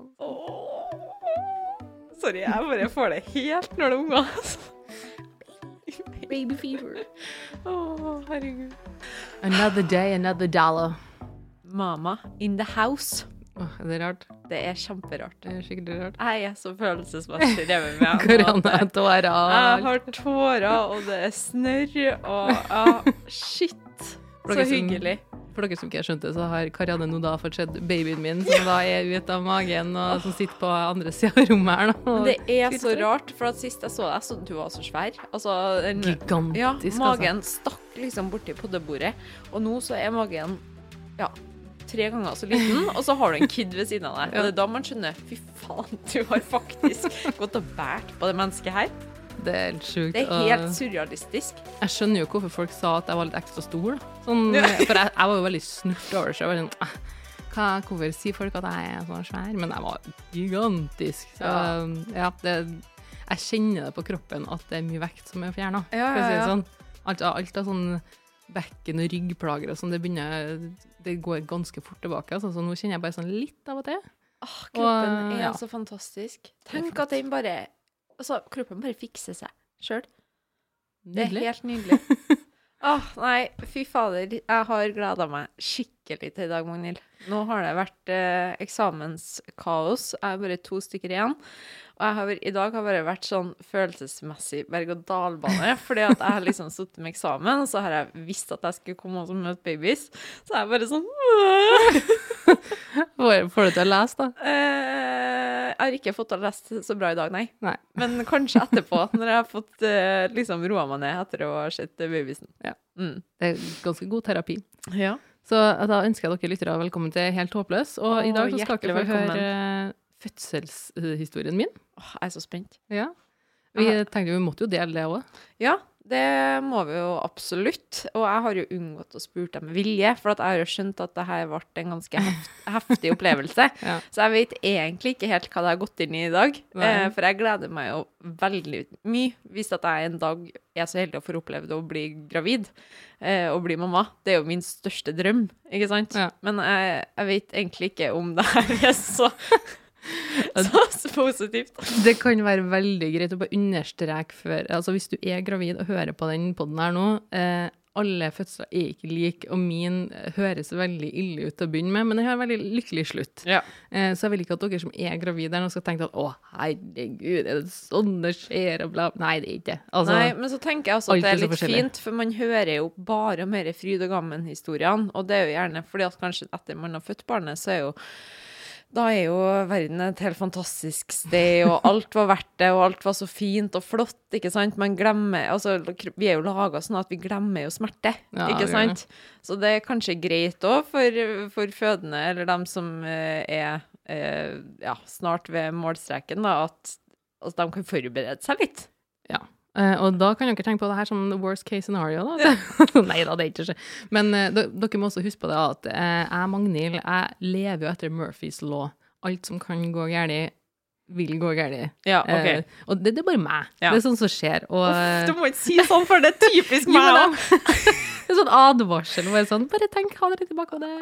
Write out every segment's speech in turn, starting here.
sånn. Sorry, jeg bare får det helt når det er unger. Baby fever. Å, herregud. Another day, another dollar. Mama in the house. Åh, er det rart? Det er kjemperart. Det er skikkelig rart. Jeg er så følelsesmessig revet med. Korona, tårer Jeg har tårer, og det er snørr, og ja, shit. Så hyggelig. For dere som ikke har skjønt det, så har Karianne nå da fått sett babyen min, som da er ute av magen, og som sitter på andre sida av rommet her nå. Det er så rart, for at sist jeg så deg, så du var så svær. Altså, en, Gigantisk, ja, altså. magen stakk liksom borti poddebordet, og nå så er magen ja, tre ganger så liten, og så har du en kid ved siden av deg. Og det er da man skjønner fy faen, du har faktisk gått og båret på det mennesket her. Det er helt sjukt. Det er helt surrealistisk. Jeg skjønner jo hvorfor folk sa at jeg var litt ekstra stor. Sånn, For jeg, jeg var jo veldig snurt over det. Så jeg var sånn, «Ah, hva, hvorfor sier folk at jeg er så svær? Men jeg var gigantisk. Så Ja. ja, det, jeg kjenner det på kroppen at det er mye vekt som er fjerna. Ja, ja, ja. Sånn. Alt, alt av sånn bekken- og ryggplager og sånn, det begynner Det går ganske fort tilbake. Altså, så nå kjenner jeg bare sånn litt av og til. Åh, kroppen Og, er så fantastisk. Tenk at den bare Altså, kroppen bare fikser seg sjøl. Det er helt nydelig. Åh, nei, fy fader. Jeg har gleda meg skikkelig til i dag, Magnhild. Nå har det vært eh, eksamenskaos. Jeg har bare to stykker igjen. Og jeg har, i dag har bare vært sånn følelsesmessig berg-og-dal-bane. Fordi at jeg har liksom sittet med eksamen, og så har jeg visst at jeg skulle komme og møte babies. Så jeg er bare sånn Får, får du til å lese, da? Eh, jeg har ikke fått til å lese så bra i dag, nei. Nei. Men kanskje etterpå, når jeg har fått eh, liksom roa meg ned etter å ha sett babysen. Ja. Mm. Det er ganske god terapi. ja. Så da ønsker jeg dere lyttere velkommen til Helt håpløs. Og i dag så skal dere få høre eh, fødselshistorien min. Åh, jeg er så spent. Ja. Vi tenkte vi måtte jo dele det òg. Ja, det må vi jo absolutt. Og jeg har jo unngått å spurt dem med vilje, for at jeg har jo skjønt at det her ble en ganske heftig opplevelse. Ja. Så jeg vet egentlig ikke helt hva det har gått inn i i dag. Eh, for jeg gleder meg jo veldig mye hvis at jeg en dag er så heldig å få oppleve å bli gravid eh, og bli mamma. Det er jo min største drøm, ikke sant? Ja. Men jeg, jeg vet egentlig ikke om det her er så, så, så positivt. Det kan være veldig greit å bare understreke før Altså hvis du er gravid og hører på den poden her nå eh, alle fødsler er ikke like, og min høres veldig ille ut til å begynne med, men den har en veldig lykkelig slutt. Ja. Eh, så jeg vil ikke at dere som er gravide nå skal tenke at å, herregud, er det sånn det skjer, og bla Nei, det er ikke det. Altså, Nei, men så tenker jeg også at det er litt fint, for man hører jo bare mer fryd og gammen-historiene, og det er jo gjerne fordi at kanskje etter man har født barnet, så er jo da er jo verden et helt fantastisk sted, og alt var verdt det, og alt var så fint og flott, ikke sant? Man glemmer, altså vi er jo laget sånn at vi glemmer jo smerte, Ja, ikke sant? Så det er kanskje greit òg for, for fødende, eller dem som eh, er eh, ja, snart ved målstreken, da, at, altså, de kan forberede seg litt. Eh, og da kan dere tenke på det her som worst case scenario, da. Nei da, det er ikke så. Men uh, dere må også huske på det at uh, jeg, Magnhild, jeg lever jo etter Murphys law. Alt som kan gå galt, vil gå galt. Ja, okay. Eh, og det, det er bare meg. Ja. Det er sånn som skjer. Og Uff, Du må ikke si sånn, for det er typisk meg, det er sånn advarsel. Bare, sånn, bare tenk, ha det litt tilbake av det.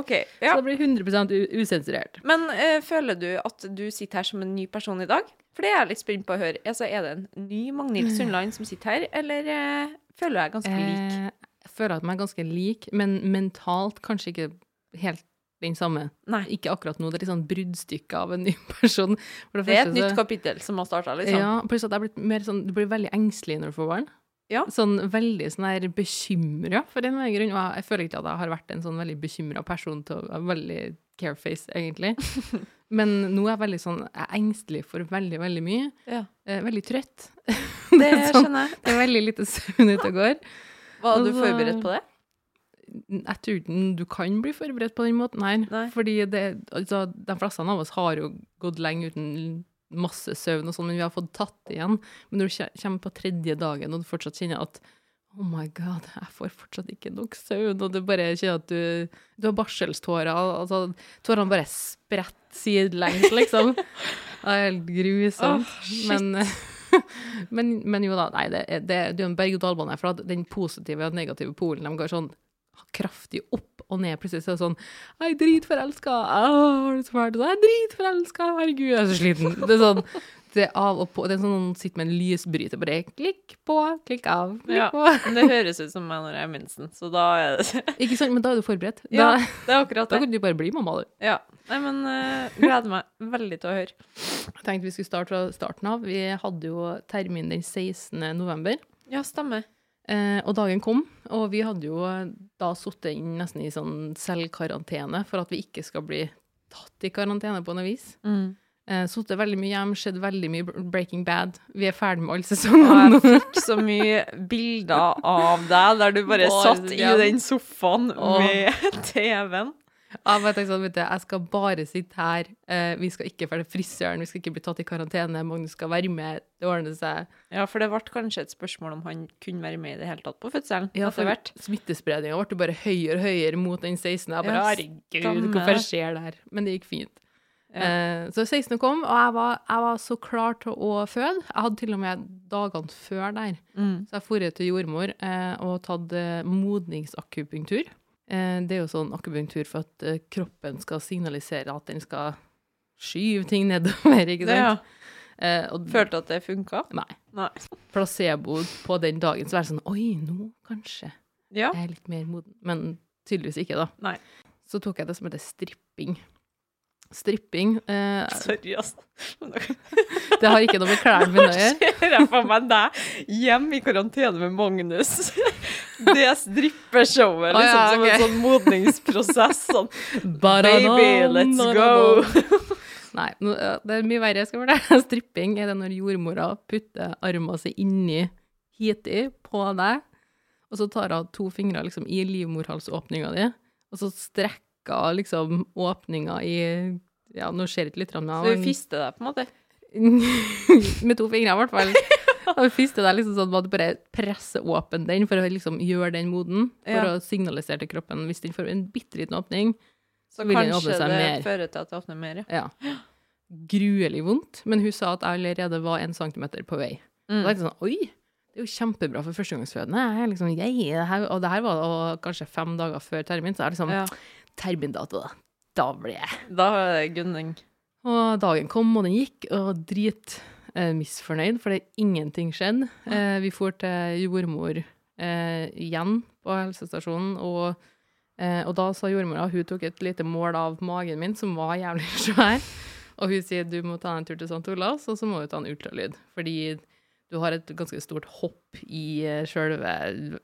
okay. ja. Så det blir 100 u- usensurert. Men uh, føler du at du sitter her som en ny person i dag? For det er jeg litt spent på å høre. Altså, er det en ny Magnhild Sundland som sitter her, eller uh, føler deg ganske lik? Eh, jeg føler at jeg er ganske lik, men mentalt kanskje ikke helt den samme. Nei. Ikke akkurat nå, det er litt sånn bruddstykke av en ny person. For Det er et så, nytt kapittel som har starta, liksom. Ja, pluss at jeg blitt mer sånn, du blir veldig engstelig når du får barn. Ja. Sånn veldig sånn der bekymra for en eller annen grunn. Og jeg, føler ikke at jeg har vært en sånn veldig bekymra person til å veldig careface, egentlig. Men nå er jeg veldig sånn, jeg er engstelig for veldig, veldig mye. Ja. Eh, veldig trøtt. Det sånn- skjønner jeg. Det er veldig lite søvn ute og går. Var du forberedt på det? Jeg tror ikke du kan bli forberedt på den måten her. Nei. Fordi det, altså, de fleste av oss har jo gått lenge uten masse søvn og sånn, men vi har fått tatt igjen. Men når du kommer på tredje dagen og du fortsatt kjenner at Oh my god, jeg får fortsatt ikke nok søvn, og du bare kjenner at du, du har barselstårer. Altså, tårene bare spretter sidelengs, liksom. Det er helt grusomt. Oh, men, men, men jo da, nei, det, det, det er jo en berg-og-dal-bane, for at den positive og negative polen de går sånn kraftig opp og ned. Plutselig så er det sånn Jeg er dritforelska! Jeg har det er dritforelska! Herregud, jeg er så sliten. Det er sånn det er av og på. Det er sånn noen sitter med en lysbryter, bare klikk på, klikk av, klikk Ja. på. Det høres ut som meg når jeg er mensen, så da er det Ikke sant? Men da er du forberedt. Da, Ja, det er akkurat da kan du bare bli mamma, du. Ja. Nei, men uh, gleder meg veldig til å høre. Jeg tenkte vi skulle starte fra starten av. Vi hadde jo termin den 16. november. Ja, stemmer. Eh, og dagen kom, og vi hadde jo da sittet inn nesten i sånn selvkarantene for at vi ikke skal bli tatt i karantene på noe vis. Mm. Eh, sittet veldig mye hjem, sett veldig mye Breaking Bad. Vi er ferdig med alle sesongene. jeg fikk så mye bilder av deg der du bare Bare satt i den sofaen med TV-en. Jeg tenkte sånn, vet du, jeg skal bare sitte her. Eh, vi skal ikke dra til frisøren, vi skal ikke bli tatt i karantene. Magnus skal være med. Det ordner seg. Ja, for det ble kanskje et spørsmål om han kunne være med i det hele tatt på fødselen. Ja, for smittespredninga ble bare høyere og høyere mot den 16. Jeg bare, herregud, hvorfor skjer det her? Men det gikk fint. Ja. Eh, så 16. kom, og jeg var, jeg var så klar til å føde. Jeg hadde til og med dagene før der. Mm. Så jeg dro til jordmor eh, og tatt modningsakupunktur. Eh, det er jo sånn akupunktur for at eh, kroppen skal signalisere at den skal skyve ting nedover, ikke Det, ja. sant? Eh, og Følte at det funka? Nei. Nei. Placebo på den dagen, så var det sånn Oi, nå kanskje Ja. jeg er litt mer moden. Men tydeligvis ikke, da. Nei. Så tok jeg det som heter stripping. Stripping eh, Sorry, altså. Det har ikke noe med klærne mine å gjøre. ser jeg for meg deg hjemme i karantene med Magnus. Det strippeshowet, Å, liksom, ja, som en sånn modningsprosess. Sånn Baby, let's go! Nei, det er mye verre jeg skal fortelle. Stripping er det når jordmora putter armen sin inni hiti på deg, og så tar hun to fingre liksom i livmorhalsåpninga di, og så strekker hun liksom åpninga i Ja, nå ser ikke litt Så med vi fister deg, på en måte. med to fingre, i hvert fall. Og første deg liksom sånn at bare presser åpen den for å liksom gjøre den moden, for Ja. å signalisere til kroppen hvis den får en bitte liten åpning. Så vil den åpne kanskje det fører til at det åpner mer, ja. Ja. Gruelig vondt, men hun sa at jeg allerede var en centimeter på vei. Og da er det sånn, oi, det er jo kjempebra for førstegangsfødende. Jeg er liksom, her, og det her var og kanskje fem dager før termin, så er det liksom, ja. termindato, da. Da ble jeg. Da er det gunning. Og dagen kom, og den gikk, og drit eh, det ingenting skjedde. Eh, vi for til jordmor eh, igjen på helsestasjonen, og, eh, og da sa jordmora, hun tok et lite mål av magen min, som var jævlig svær, og hun sier, du må ta en tur til St. Olavs, og så må du ta en ultralyd, fordi du har et ganske stort hopp i eh, selve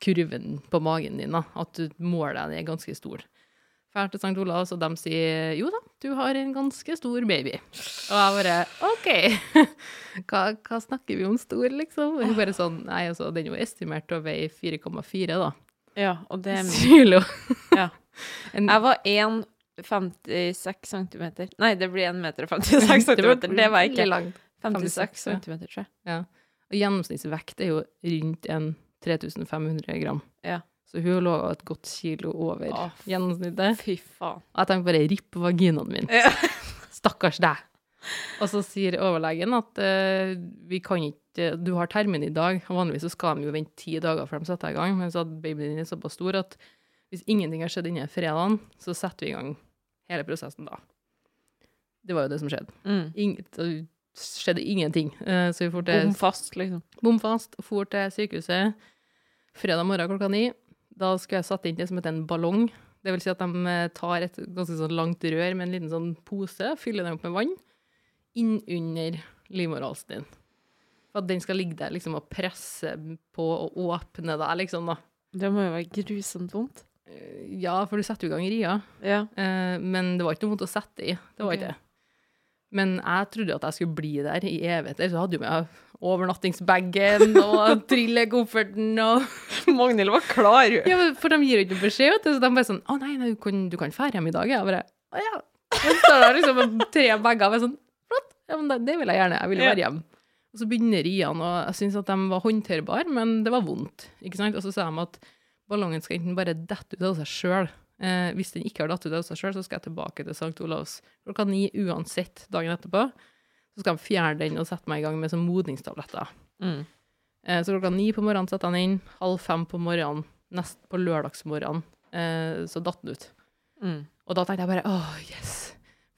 kurven på magen din, da, at du målet er ganske stor. Fær til St. Olavs, og de sier jo da, du har en ganske stor baby. Og jeg bare OK, hva, hva snakker vi om stor, liksom? Og hun bare sånn Nei, altså, den er jo estimert til å veie 4,4, da. Ja, og det er. Kilo. Ja. Jeg var 1,56 centimeter. Nei, det blir 1 meter og 56 centimeter. Det var ikke. langt. 56 56, centimeter, tror jeg. Ja. Og gjennomsnittsvekt er jo rundt en 3500 gram. Ja. Så hun lå et godt kilo over Å, gjennomsnittet. Fy faen. Og jeg tenkte bare ripp vaginaen min. Ja. Stakkars deg. Og så sier overlegen at uh, vi kan ikke Du har termin i dag. Vanligvis så skal de jo vente ti dager før de setter i gang, men så at babyen din er såpass stor at hvis ingenting har skjedd innen fredagen, så setter vi i gang hele prosessen da. Det var jo det som skjedde. Mm. Inget, det skjedde ingenting. Uh, så vi for til Bom fast, liksom. bom fast, for til sykehuset fredag morgen klokka ni. Da skulle jeg satt inn det som heter en ballong. Det vil si at de eh, tar et ganske sånn langt rør med en liten sånn pose, fyller den opp med vann, inn under livmorhalsen din. For at den skal ligge der liksom og presse på og åpne deg, liksom, da. Det må jo være grusomt vondt. Eh, Ja, for du setter jo i gang ria, Ja. eh, men det var ikke noe vondt å sette i. Det var ikke det. Men jeg trodde at jeg skulle bli der i evigheter, så hadde jo med overnattingsbagen og trillekofferten og Magnhild var klar. Ja, for de gir jo ikke beskjed, vet du. Så de bare sånn 'Å nei, nei du kan, du kan fære hjem i dag', jeg bare 'Å ja'. Så står der liksom med tre bager og er sånn 'Flott, ja, men det, det vil jeg gjerne. Jeg vil være hjemme'. Og så begynner riene, og jeg syns at de var håndterbare, men det var vondt. ikke sant? Og så sa de at ballongen skal enten bare dette ut av seg sjøl. Eh, hvis den ikke har datt ut av seg sjøl, så skal jeg tilbake til St. Olavs klokka ni uansett dagen etterpå. Så skal jeg fjerne den og sette meg i gang med sånn modningstabletter. Mm. Eh, Så klokka ni på morgenen setter han inn, halv fem på morgenen, nest på lørdagsmorgenen eh, så datt den ut. Mm. Og da tenkte jeg bare åh, yes.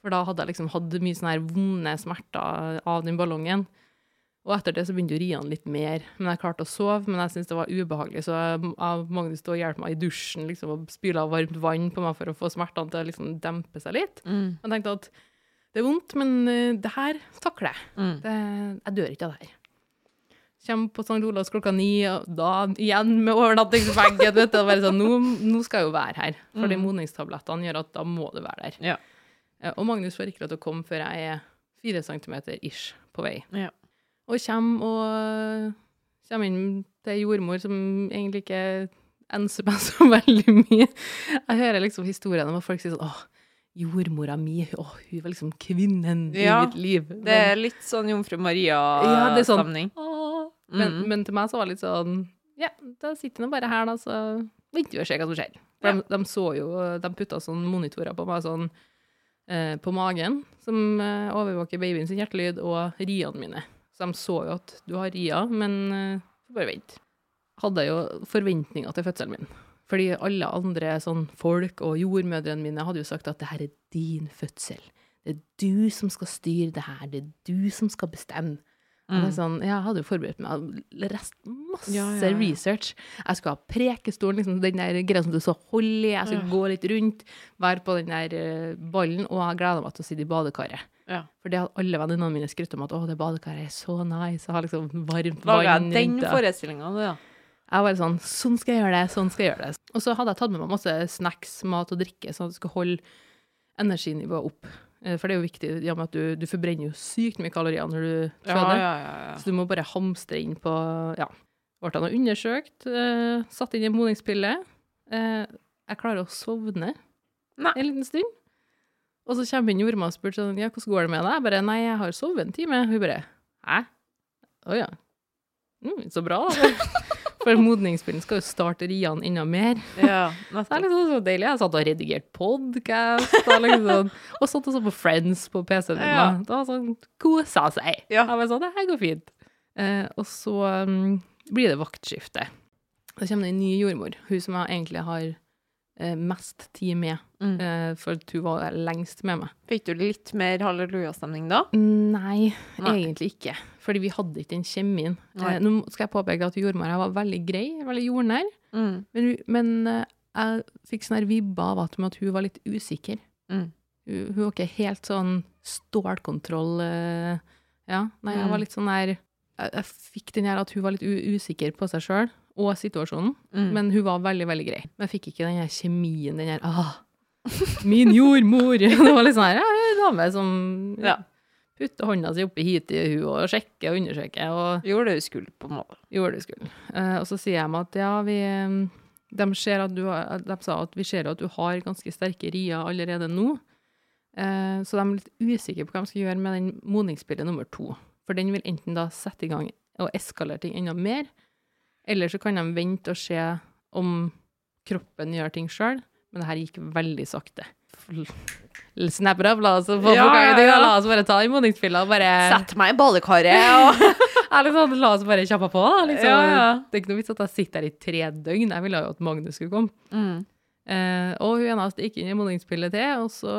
For da hadde jeg liksom hatt mye sånne her vonde smerter av den ballongen. Og etter det så begynte å rie han litt mer. Men jeg klarte å sove, men jeg syntes det var ubehagelig. Så jeg, jeg, Magnus stod og hjalp meg i dusjen liksom, og spyla varmt vann på meg for å få smertene til å liksom dempe seg litt. Mm. Jeg tenkte at det er vondt, men uh, det her takler jeg. Mm. Det, jeg dør ikke av det her. Kommer på St. Olavs klokka ni, og da igjen med overnattingsveggen. vet du, bare sånn, nå, nå skal jeg jo være her. For de Mm. modningstablettene gjør at da må du være der. Ja. Eh, Og Magnus får ikke lov til å komme før jeg er fire centimeter ish på vei. Ja. Og kommer og kommer inn til jordmor som egentlig ikke enser meg så veldig mye. Jeg hører liksom historiene om folk sier sånn åh, jordmora mi, å, hun var liksom kvinnen Ja, i mitt liv. Det er litt sånn Jomfru Maria-stemning. Ja, sånn- Maria-stemning. Men, men til meg så var det litt sånn Ja, da sitter nå bare her, da, så venter vi og ser hva som skjer. For Ja. de, de så jo De putta sånn monitorer på meg sånn eh, på magen, som eh, overvåker babyen sin hjertelyd, og riene mine. De så jo at du har ria, men uh, bare vent. Hadde jo forventninger til fødselen min. Fordi alle andre sånn folk og jordmødrene mine hadde jo sagt at det her er din fødsel. Det er du som skal styre det her. Det er du som skal bestemme. Mm. sånn, jeg hadde jo forberedt meg, rest, masse. Ja, ja, ja. research. Jeg skulle ha prekestolen, liksom, den der greia som du så hold i. Jeg skulle gå litt rundt, være på den der eh, ballen, og jeg gleda meg til å sitte i badekaret. Ja. For det hadde alle venninnene mine skrytt om at å, det badekaret er så nice. Jeg har liksom varmt vann jeg den forestillinga, du, ja. Jeg var sånn, sånn skal jeg gjøre det, sånn skal jeg gjøre det. Og så hadde jeg tatt med meg masse snacks, mat og drikke, sånn at det skulle holde energinivået opp. Eh, For det er jo viktig, i og med at du, du forbrenner jo sykt mye kalorier når du føder. ja, ja. Så du må bare hamstre inn på Ja. Ble han undersøkt, eh, satt inn i en modningspille. Eh, jeg klarer å sovne Nei. en liten stund. Og så kommer Jorma jordmor og spør sånn, ja, hvordan går det med deg? Jeg bare, nei, jeg har sovet en time. Hun bare, hæ? Å ja. Mm, så bra, da. For modningsspillen skal jo starte riene enda mer. ja det er liksom så deilig. Jeg satt og redigerte podcast, og, liksom, og satt og så på Friends på PC-en min. Ja. da. Det var sånn, kosa seg. Ja. Jeg var sånn, det her går fint. Eh, og så um, blir det vaktskifte. Da kommer det en ny jordmor, hun som jeg egentlig har mest tid med, Mm. eh, for at hun var lengst med meg. Fikk du litt mer hallelujastemning da? Nei, Nei. egentlig ikke. Fordi vi hadde ikke den kjemien. Nei. Eh, nå skal jeg påpeke at jordmora var veldig grei, veldig jordnær. Mm. Men, men eh, jeg fikk sånn her vibber av at, at hun var litt usikker. Mm. Hun, hun var ikke helt sånn stålkontroll. eh, ja, nei, jeg Mm. var litt sånn der Jeg, jeg fikk den her at hun var litt usikker på seg sjøl og situasjonen, Mm. men hun var veldig, veldig grei. Men jeg fikk ikke den her kjemien, den her ah, Min jordmor! Det var litt sånn her, ja, en dame som Ja. putter hånda si oppi hit i hun og sjekker og undersøker. og Gjorde det du skulle, på en måte. gjorde det skulle. Uh, og så sier jeg meg at ja, vi eh, de, du de sa at vi ser at du har ganske sterke rier allerede nå. Eh, så de er litt usikre på hva de skal gjøre med den modningsspillet nummer to. For den vil enten da sette i gang og eskalere ting enda mer, eller så kan de vente og se om kroppen gjør ting sjøl. Men det her gikk veldig sakte. Snap it up, la oss få Ja, ja, ja. La oss bare ta den modningspilla og bare Sett meg i badekaret og sånn, la oss bare kjappe på, da. Liksom. Ja. Det er ikke noe vits at jeg sitter her i tre døgn. Jeg ville jo at Magnus skulle komme. mm. Eh, og hun eneste gikk inn i modningspillet til, og så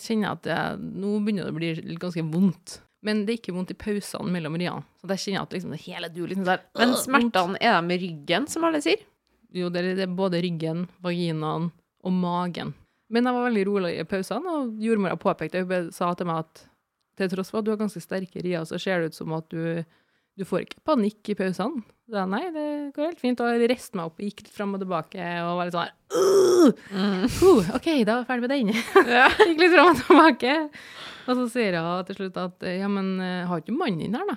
kjenner jeg at jeg, nå begynner det å bli ganske vondt. Men det er ikke vondt i pausene mellom riene. Så der kjenner jeg at liksom, det hele du liksom der, Men øh, smertene er de med ryggen, som alle sier? Jo, det er, det er både ryggen, vaginaen og magen. Men jeg var veldig rolig i pausene, og jordmora påpekte, hun sa til meg at til tross for at du har ganske sterke rier, så ser det ut som at du, du får ikke panikk i pausene. Så jeg, nei, det går helt fint. Og jeg reiste meg opp og gikk litt fram og tilbake og var litt sånn her, Mm. Huh, OK, da er vi ferdig med den. Ja. gikk litt fram og tilbake. Og så sier hun til slutt at ja, men eh, har ikke mannen din her, da?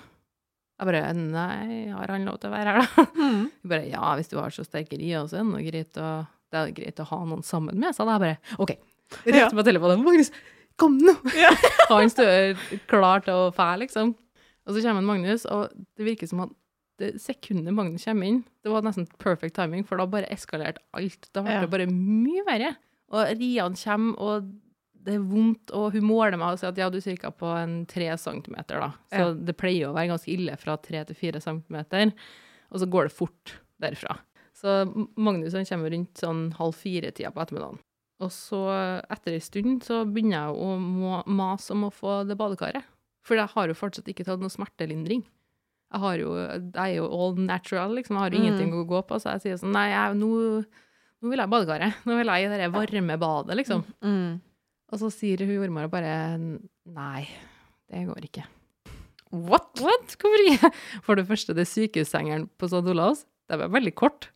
Jeg bare nei, har han lov til å være her, da? Mm. Bare ja, hvis du har så sterke rier, så er det greit å, det er greit å ha noen sammen med. Da jeg bare OK, rett på telefonen. Magnus, kom nå! Ja. Han står klar til å fære, liksom. Og så kommer Magnus, og det virker som at det sekundet Magnus kommer inn, det var nesten perfect timing, for da bare eskalerte alt. Da ble Ja. det bare mye verre. Og Rian kommer, og det er vondt, og hun måler meg og sier at ja, du er ca. på en tre centimeter, da. Så Ja. det pleier å være ganske ille fra tre til fire centimeter, og så går det fort derfra. Så Magnus han kommer rundt sånn halv fire-tida på ettermiddagen. Og så, etter ei stund, så begynner jeg å mase om å få det badekaret. For jeg har jo fortsatt ikke tatt noe smertelindring. Jeg, har jo, jeg er jo all natural, liksom. Jeg har jo Mm. ingenting å gå på. Så jeg sier sånn Nei, jeg, nå, nå vil jeg i badekaret. Nå vil jeg i det varme badet, liksom. Mm. Og så sier hun jordmora bare Nei, det går ikke. What? What? Hvorfor ikke? For det første, det sykehussengeren på St. Olavs, det var veldig kort.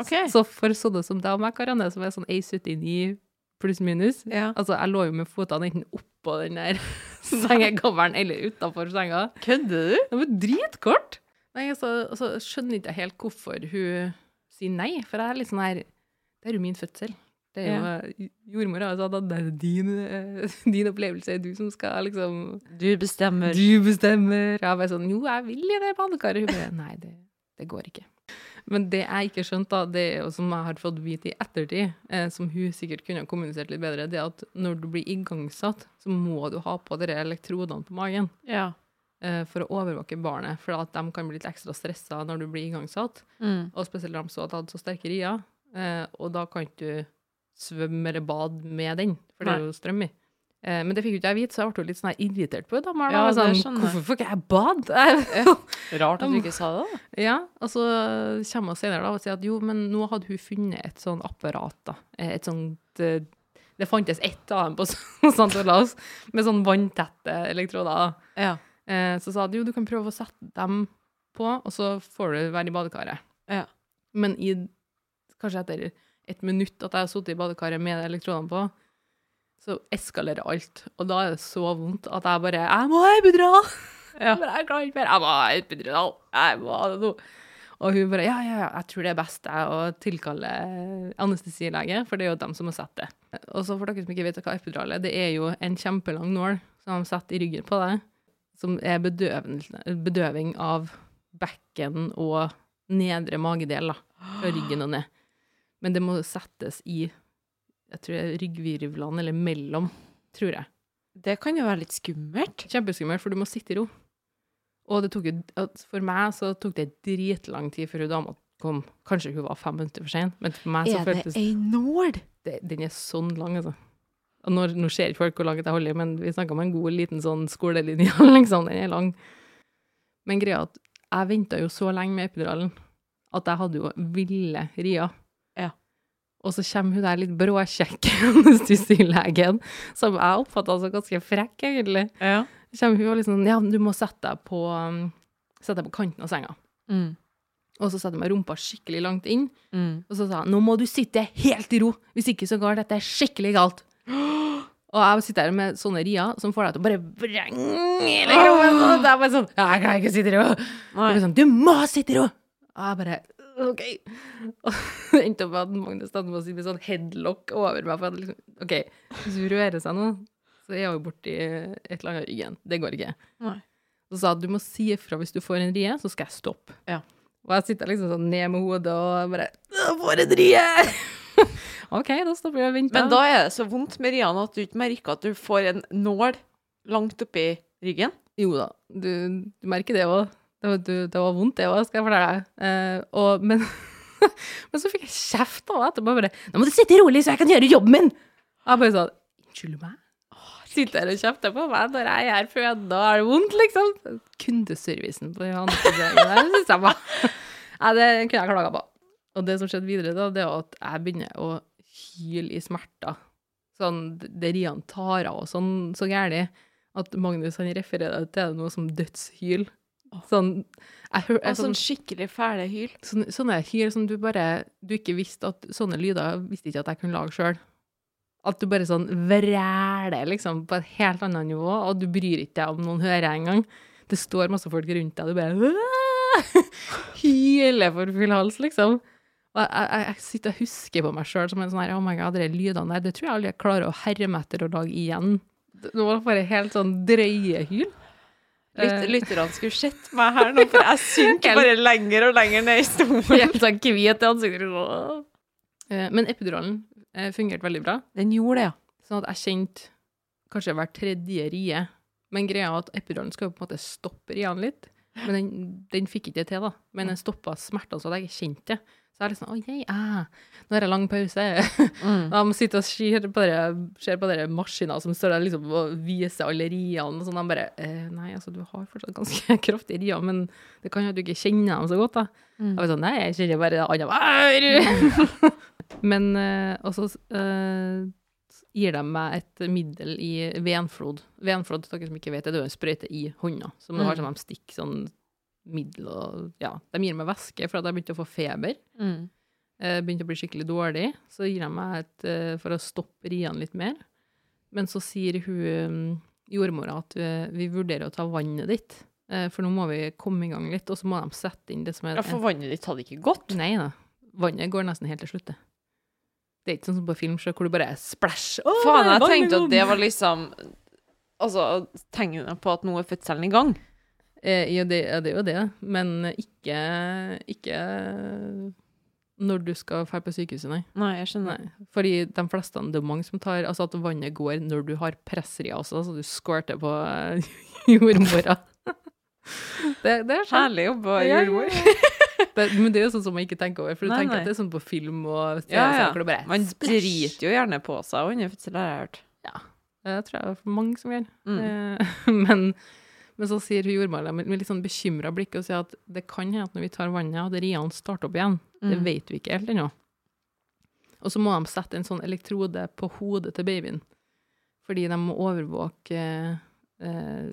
OK. Så for sånne som deg og meg, Karianne, som er sånn 1,79 pluss minus Ja. Altså, jeg lå jo med føttene enten oppå den der sengegavlen eller utafor senga. Kødder du? Det var dritkort! Nei, altså, altså skjønner ikke jeg helt hvorfor hun sier nei, for jeg er litt sånn her Det er jo min fødsel. Det er jo Jordmora sa at det er din, eh, din opplevelse, du som skal liksom Du bestemmer. Du bestemmer. Jeg bare sånn Jo, jeg vil i det badekaret. Hun bare Nei, det, det går ikke. Men det jeg ikke skjønte, da, det er jo som jeg har fått vite i ettertid, eh, som hun sikkert kunne ha kommunisert litt bedre, det er at når du blir igangsatt, så må du ha på de elektrodene på magen Ja. eh, for å overvåke barnet, for at de kan bli litt ekstra stressa når du blir igangsatt. Mm. Og spesielt når de så at jeg hadde så sterke rier, eh, og da kan ikke du svømme eller bade med den, for det er jo strøm i. Eh, men det fikk jo ikke jeg vite, så jeg ble jo litt sånn irritert på det. Da. Ja, det sånn. Hvorfor får ikke jeg bade? Rart at du ikke sa det, da. Ja, og så kommer hun senere da og sier at jo, men nå hadde hun funnet et sånn apparat, da. Eh, Et sånt eh, Det fantes ett av dem på St. Olavs, med sånn vanntette elektroder. Ja. Så sa de jo, du kan prøve å sette dem på, og så får du være i badekaret. Ja. Men i kanskje etter et minutt at jeg har sittet i badekaret med de elektrodene på, så eskalerer alt. Og da er det så vondt at jeg bare Jeg må ha epidural! Ja. Men jeg klarer ikke mer. Jeg må ha epidural! Jeg må ha det nå! Og hun bare Ja, ja, ja, jeg tror det er best jeg å tilkalle anestesilege, for det er jo dem som må sette det. Og så for dere som ikke vet hva epidural er, det er jo en kjempelang nål som de setter i ryggen på deg, som er bedøving av bekken og nedre magedel, da. Fra ryggen og ned. Men det må settes i jeg tror det er ryggvirvlene, eller mellom, tror jeg. Det kan jo være litt skummelt. Kjempeskummelt, for du må sitte i ro. Og det tok jo, for meg så tok det dritlang tid før hun dama kom. Kanskje hun var fem minutter for sein, men for meg så føltes Er det ei nål? Den er sånn lang, altså. Og nå, nå ser ikke folk hvor langt jeg holder, men vi snakker om en god liten sånn skolelinje, liksom. Den er lang. Men greia at jeg venta jo så lenge med epiduralen at jeg hadde jo ville rier. Og så kommer hun der litt bråkjekke anestesilegen, som jeg oppfatta som ganske frekk, egentlig. Ja. Kommer hun og liksom Ja, du må sette deg på, um, sette deg på kanten av senga. Mm. Og så setter jeg meg rumpa skikkelig langt inn, Mm. og så sa han nå må du sitte helt i ro, hvis ikke så går dette skikkelig galt. Og jeg sitter her med sånne rier som får deg til å bare vrenge hele kroppen. Og det er bare sånn Jeg kan ikke sitte i ro. Sånn, du må sitte i ro! Og jeg bare OK. Og det endte opp med at Magnus stod på å si med sånn headlock over meg. For hadde liksom, OK, hvis hun rører seg nå, så er hun borti et eller annet i ryggen. Det går ikke. Nei. Så sa at du må si ifra hvis du får en rie, så skal jeg stoppe. Ja. Og jeg sitter liksom sånn ned med hodet og bare «Jeg får en rie! OK, da stopper jeg og venter. Men da er det så vondt med riene at du ikke merker at du får en nål langt oppi ryggen. Jo da, du, du merker det òg. Det, var- det var vondt, det òg, skal jeg fortelle deg. Eh, og, men, men så fikk jeg kjeft da etterpå. Bare 'Nå må du sitte rolig, så jeg kan gjøre jobben min!' Jeg bare sånn 'Unnskyld meg?' Sitter her og kjefter på meg når jeg er fødende og har det vondt, liksom. Kundeservicen på Johannes-avdelingen der syns jeg var Nei, det kunne jeg klaga på. Og det som skjedde videre, da, det er at jeg begynner å hyle i smerter. Sånn, det Rian tar av og sånn så gærent at Magnus han refererer til det noe som dødshyl. Sånn, jeg jeg, sånn, sånn skikkelig fæle hyl. sånne, sånne hyl som du bare Du ikke visste at Sånne lyder visste ikke at jeg kunne lage sjøl. At du bare sånn vræler liksom på et helt annet nivå, og du bryr ikke deg om noen hører engang. Det står masse folk rundt deg, du bare hyler for full hals, liksom. Og jeg, jeg, jeg sitter og husker på meg sjøl som en sånn her, oh my god, de lydene der, det tror jeg aldri jeg klarer å herme etter å lage igjen. Det var bare helt sånn drøye hyl. Lyt, Eh. lytterne skulle sett meg her nå, for jeg synker bare lenger og lenger ned i stolen. Jeg sånn hvit i ansiktet. Eh, Men epiduralen eh, fungerte veldig bra. Den gjorde det, ja. Sånn at jeg kjente kanskje hver tredje rie. Men greia er at epiduralen skal jo på en måte stoppe riene litt. Men den, den fikk ikke det til, da. Men den stoppa smertene så jeg kjente det. Så jeg er sånn, Å, jeg, ah, nå har jeg lang pause. Mm. De sitter og ser på dere, maskiner som står der liksom og viser alle riene og sånn. De bare eh, Nei, altså, du har fortsatt ganske kraftige rier, men det kan jo at du ikke kjenner dem så godt, da. Mm. Jeg var sånn Nei, jeg kjenner bare det andre men eh, Og så eh, gir de meg et middel i venflod. Venflod, til dere som ikke vet det, det er jo en sprøyte i hånda. Som du har Mm. som de stikker sånn middel og Ja, de gir meg væske for at jeg begynte å få feber. Mm. Eh, begynte å bli skikkelig dårlig. Så gir de meg et eh, for å stoppe riene litt mer. Men så sier hun mm, jordmora at eh, vi vurderer å ta vannet ditt. Eh, for nå må vi komme i gang litt, og så må de sette inn det som er Ja, for vannet ditt hadde ikke gått. Nei da. Vannet går nesten helt til slutt. det. Det er ikke sånn som på film, hvor du bare splæsj. Oh, Faen, jeg tenkte at det var liksom Altså, tegnet på at nå er fødselen i gang. Eh, ja, det, ja, det er jo det, men ikke, ikke når du skal dra på sykehuset, nei. Nei, jeg skjønner. nei. Fordi de fleste, det er mange som tar Altså at vannet går når du har pressria også, så du squirter på eh, jordmora. det, det er sånn. Herlig jobba, jordmor. ja, ja. Det, men det er jo sånn som man ikke tenker over, for du Nei, tenker nei. at det er sånn på film og sånn Ja, ja. det bare Man splash. driter jo gjerne på seg under fødsel, har jeg hørt. Det tror jeg det er mange som gjør. Mm. Eh, men, men så sier hun jordmora med, litt sånn bekymra blikk og sier at det kan hende at når vi tar vannet, at riene starter opp igjen. Det Mm. vet vi ikke helt ennå. Og så må de sette en sånn elektrode på hodet til babyen. Fordi de må overvåke eh,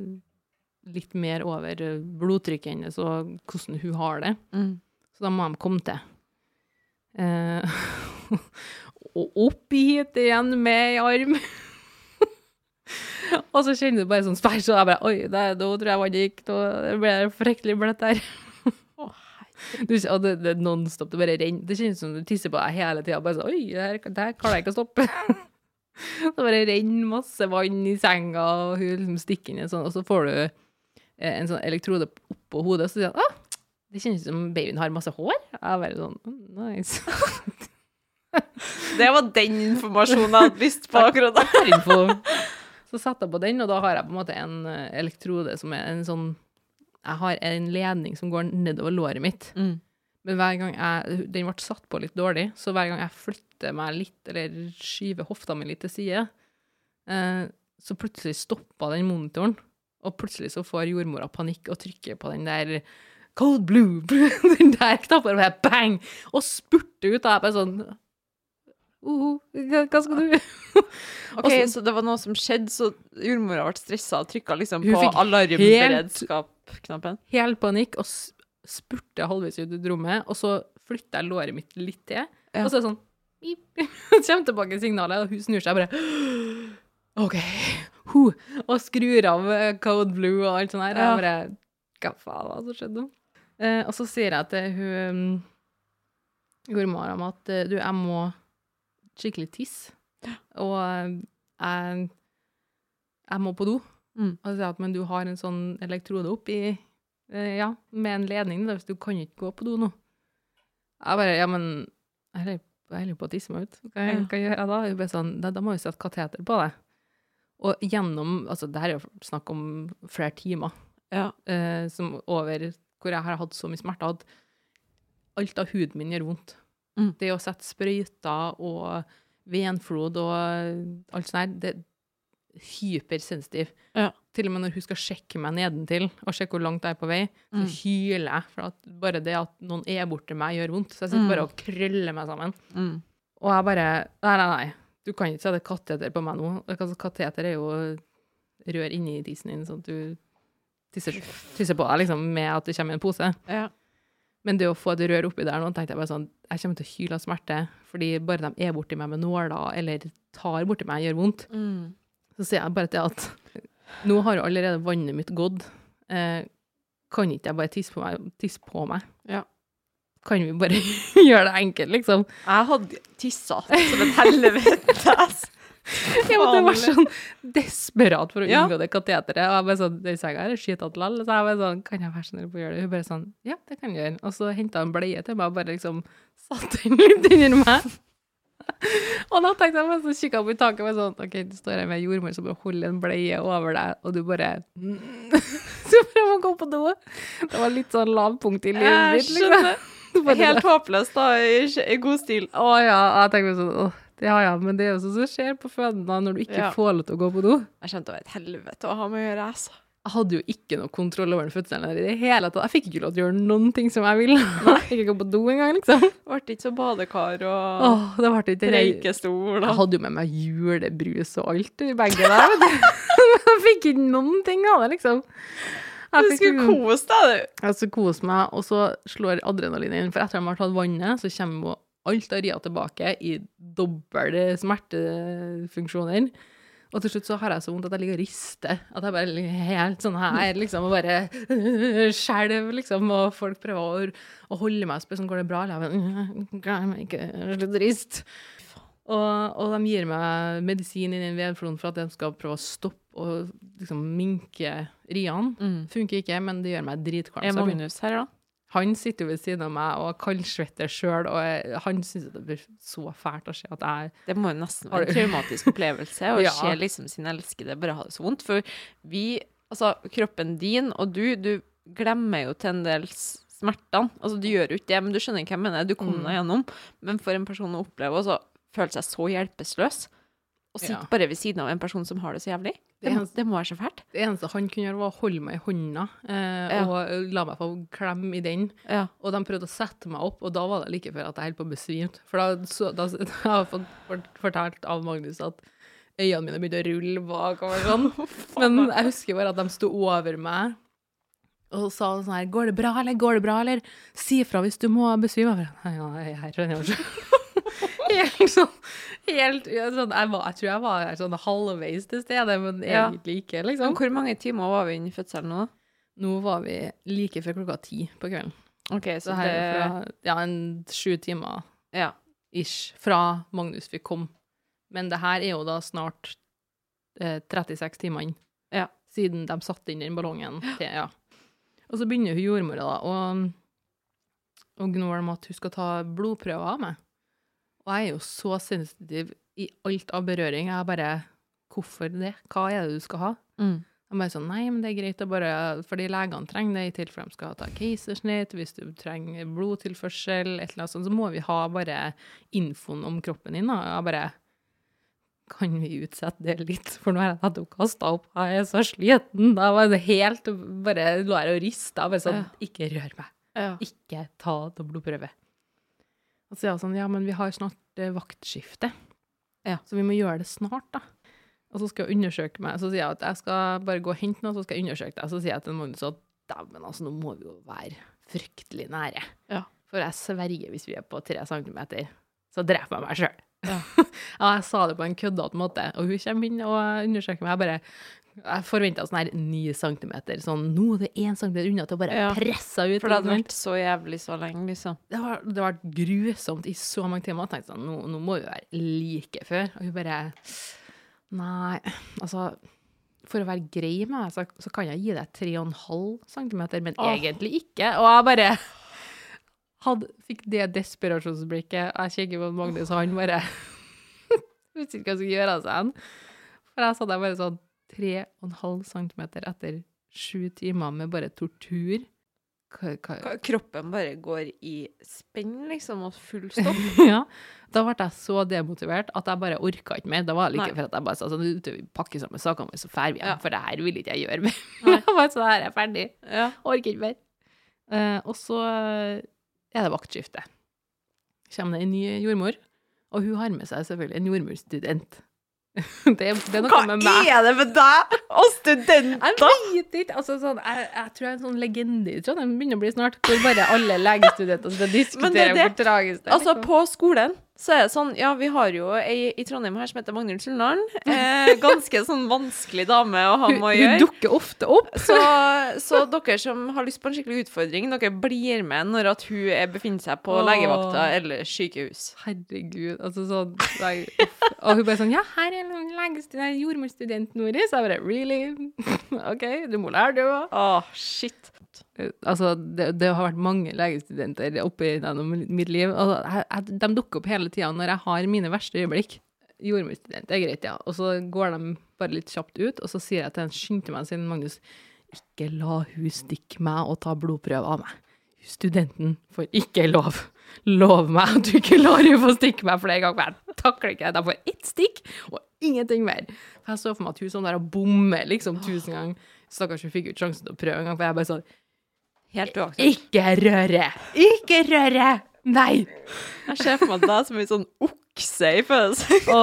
litt mer over blodtrykket hennes og hvordan hun har det. Mm. Så da må de komme til. Eh, og opp hit igjen med ei arm. og så kjenner du bare sånn spæsj, og jeg bare Oi, det, da tror jeg vannet gikk. Nå ble det fryktelig bløtt der. Du, og det, det er nonstop, det bare renner. Det kjennes som du tisser på deg hele tida. Bare sånn Oi, det her, det her klarer jeg ikke å stoppe. det bare renner masse vann i senga, og hun liksom stikker inn en sånn, og så får du eh, en sånn elektrode oppå hodet, og så sier hun ah, det kjennes som babyen har masse hår. Jeg bare sånn «Mm, Nice. Det var den informasjonen jeg hadde lyst på akkurat da. Så setter jeg på den, og da har jeg på en måte en eh, elektrode som er en sånn Jeg har en ledning som går nedover låret mitt. Mm. Men hver gang jeg, den ble satt på litt dårlig, så hver gang jeg flytter meg litt, eller skyver hofta mi litt til side, eh, så plutselig stopper den monitoren, og plutselig så får jordmora panikk og trykker på den der Cold blue, den der knappen, og bang, og spurter ut, og jeg bare sånn uh, Hva skal du? Ok, så- så det var noe som skjedde, så jordmora ble stressa og trykka liksom på alarmberedskap-knappen. Hel panikk, og spurte halvveis ut i rommet, og så flytter jeg låret mitt litt til, Ja. og så er det sånn kommer tilbake signalet, og hun snur seg bare OK. Huh. Og skrur av eh, Code Blue og alt sånt her. Ja. Jeg bare Hva faen hva som skjedde nå? Eh, og så sier jeg til hun mm, jordmora at eh, du, jeg må skikkelig tiss. Og jeg, jeg må på do. Mm. Og så sier at men du har en sånn elektrode oppi eh, Ja, med en ledning, da, hvis du kan ikke gå på do nå. Jeg bare Ja, men jeg holder- på å tisse meg ut. Hva, Ja. hva gjør jeg da? Jeg bare sånn Da, da må vi sette kateter på deg. Og gjennom Altså, det her er jo snakk om flere timer Ja. eh, som over hvor jeg har hatt så mye smerter at alt av huden min gjør vondt. Mm. Det å sette sprøyter og venflod og alt sånt her, det er hypersensitiv. Ja. Til og med når hun skal sjekke meg nedentil og sjekke hvor langt jeg er på vei, så Mm. hyler jeg. For bare det at noen er borti meg, gjør vondt. Så jeg sitter Mm. bare og krøller meg sammen. Mm. Og jeg bare Nei, nei, nei. Du kan ikke sette kateter på meg nå. Altså, kateter er jo rør inni tissen din, sånn at du tisser, tisser på deg liksom, med at det kommer i en pose. Ja. Men det å få et rør oppi der nå, tenkte jeg bare sånn Jeg kommer til å hyle av smerte, fordi bare de er borti meg med nåler eller tar borti meg, gjør vondt. Mm. Så sier jeg bare til at nå har jo allerede vannet mitt gått. Eh, kan ikke jeg bare tisse på meg? Tisse på meg? Ja. Kan vi bare gjøre det enkelt, liksom? Jeg hadde tissa som et helvete. Jeg måtte være sånn desperat for å Ja. unngå det kateteret. Og jeg bare sånn, det senga her er skitete lall. Så jeg bare sånn, kan jeg være snill på å gjøre det? Hun bare sånn, ja, det kan du gjøre. Og så hentet hun bleie til meg og bare liksom satte den litt under meg. Og da tenkte jeg meg så kikket opp i taket og var sånn OK, du står her med jordmor som bare holder en bleie over deg, og du bare Så prøver å gå på do. Det var litt sånn lavpunkt i livet mitt, liksom. Du bare- Helt håpløst, da, i, i god stil. Å ja. Jeg tenker sånn åh, Ja jeg, men det er jo sånn som skjer på føden da, når du ikke Ja. får lov til å gå på do. Jeg skjønte det var et helvete å ha med å gjøre, altså. Jeg hadde jo ikke noe kontroll over den fødselen i det hele tatt. Jeg fikk ikke lov til å gjøre noen ting som jeg ville. Fikk ikke gå på do engang, liksom. Ble ikke så badekar og Åh, det ble ikke reikestol røykestol Jeg hadde jo med meg julebrus og alt i bagen der, vet du. Jeg fikk ikke noen ting av det, liksom. Jeg Du skulle kose deg, du. Jeg skulle kose meg, og så slår adrenalinet inn. For etter at de har tatt vannet, så kommer jo alt har ria tilbake i doble smertefunksjoner. Og til slutt så har jeg så vondt at jeg ligger og rister. At jeg bare ligger helt sånn her, liksom, og bare skjelver, liksom. Og folk prøver å, å holde meg og spørre sånn, går det bra? Eller jeg greier meg ikke, slutt å riste. Og, og de gir meg medisin i den vedfloen for at de skal prøve å stoppe og liksom minke riene. Funker ikke, men det gjør meg dritkvalm. Er Magnus her, da? Han sitter jo ved siden av meg og kaldsvetter sjøl, og jeg, han syns det blir så fælt å se at jeg Det må jo nesten være en traumatisk opplevelse å Ja. se liksom sin elskede bare ha det så vondt. For vi, altså kroppen din og du, du glemmer jo til en del smertene. Altså du gjør jo ikke det, men du skjønner hva jeg mener. Du kom Mm. gjennom. Men for en person å oppleve å så føle seg så hjelpeløs, og sitte Ja. bare ved siden av en person som har det så jævlig, det, Det må, det må være så fælt. Det eneste han kunne gjøre, var å holde meg i hånda eh, Ja. og la meg få klemme i den. Ja. Og de prøvde å sette meg opp, og da var det like før at jeg holdt på å besvime. For da, så, da jeg har jeg fått fortalt av Magnus at øynene mine begynte å rulle bakover sånn. Men jeg husker bare at de sto over meg og sa sånn her 'Går det bra, eller? Går det bra, eller? Si ifra hvis du må besvime.' Jeg bare, Ja, jeg er her, skjønner jeg. Helt sånn helt, sånn, jeg, var, jeg tror jeg var sånn halvveis til stede, men egentlig ikke, liksom. hvor mange timer var vi innen fødselen nå? Nå var vi like før klokka ti på kvelden. OK, Så så her er det fra ja, en sju timer Ja. ish fra Magnus fikk komme. Men det her er jo da snart eh, 36 timer inn, Ja. siden de satte inn den ballongen til, ja. Og så begynner hun jordmora da, og, og gnår med at hun skal ta blodprøver av meg. Og jeg er jo så sensitiv i alt av berøring. Jeg er bare, hvorfor det? Hva er det du skal ha? Mm. Jeg bare sånn, nei, men det er greit å bare, fordi legene trenger det i tilfelle de skal ta keisersnitt, hvis du trenger blodtilførsel, et eller annet sånt, så må vi ha bare infoen om kroppen din, da. Jeg bare, kan vi utsette det litt, for nå har jeg nettopp kastet opp, jeg er så sliten. Da var det helt, bare lå jeg og rista, bare sånn, Ja. ikke rør meg, Ja. ikke ta blodprøve. Og så sier hun sånn, ja, men vi har snart eh, vaktskifte, Ja. så vi må gjøre det snart da. Og så skal jeg undersøke meg, så sier jeg at jeg skal bare gå og hente noe, så skal jeg undersøke deg. Så sier jeg til Magnus at, dæven, altså, nå må vi jo være fryktelig nære. Ja. For jeg sverger hvis vi er på tre centimeter, så dreper jeg meg selv. Ja. ja, jeg sa det på en køddete måte, og hun kommer inn og undersøker meg. Jeg bare, jeg forventet sånn her ni centimeter, sånn, nå er det en centimeter unna til å bare Ja. presse ut. For det hadde vært så jævlig så lenge, liksom. det har, det har vært grusomt i så mange timer. Jeg tenkte sånn, nå, nå må vi være like før. Og hun bare Nei, altså For å være grei med meg, så, så kan jeg gi deg 3,5 cm, men oh. egentlig ikke. Og jeg bare hadde, fikk det desperasjonsblikket. Jeg kikker på Magnus, og han bare Visste ikke hva jeg skulle gjøre av seg. For jeg satt der bare sånn 3,5 cm etter sju timer med bare tortur. Hva, hva, Kroppen bare går i spenn, liksom, og full stopp. ja. Da ble jeg så demotivert at jeg bare orka ikke mer. Da var det like Nei. for at jeg bare sa sånn, «Du, vi pakker sammen sakene våre, så drar vi hjem, Ja. for det her vil ikke jeg gjøre mer. Bare så her er jeg ferdig. Ja. Orker ikke mer. Uh, og så er det vaktskifte. Kommer det en ny jordmor, og hun har med seg selvfølgelig en jordmorstudent. Det, det er Hva er det med deg og studenter? Jeg vet ikke. Altså, sånn, jeg, jeg tror jeg er en sånn legende i Trondheim begynner å bli snart, hvor bare alle legestudenter skal er diskutere hvor tragisk det er. Altså, liksom. på skolen så er det sånn Ja, vi har jo ei i Trondheim her som heter Magnhild Suldalen. Eh, ganske sånn vanskelig dame å ha med å gjøre. hun dukker ofte opp. Så, så dere som har lyst på en skikkelig utfordring, dere blir med når at hun er, befinner seg på Åh. legevakta eller sykehus. Herregud, altså sånn nei. Og hun bare sånn Ja, her er jordmorstudenten vår. Så jeg bare Really? OK, du må lære det òg. Å, shit. Altså, det, det har vært mange legestudenter oppi gjennom mitt liv. Altså, jeg, jeg, de dukker opp hele tida når jeg har mine verste øyeblikk. Jordmorstudent, det er greit, ja. Og så går de bare litt kjapt ut, og så sier jeg til en skyndte meg sin Magnus, ikke la hun stikke meg og ta blodprøve av meg. Studenten får ikke lov. Lov meg at du ikke lar henne få stikke meg flere ganger. Jeg takler ikke. De får ett stikk, og ingenting mer. For jeg så for meg at hun sånn der bommer liksom tusen ganger. Stakkars hun fikk jo ikke sjansen til å prøve en gang, for jeg bare sånn Helt uaktuelt. Ikke røre! Ikke røre! Nei! Jeg ser for meg deg som en sånn okse i følelse. Å,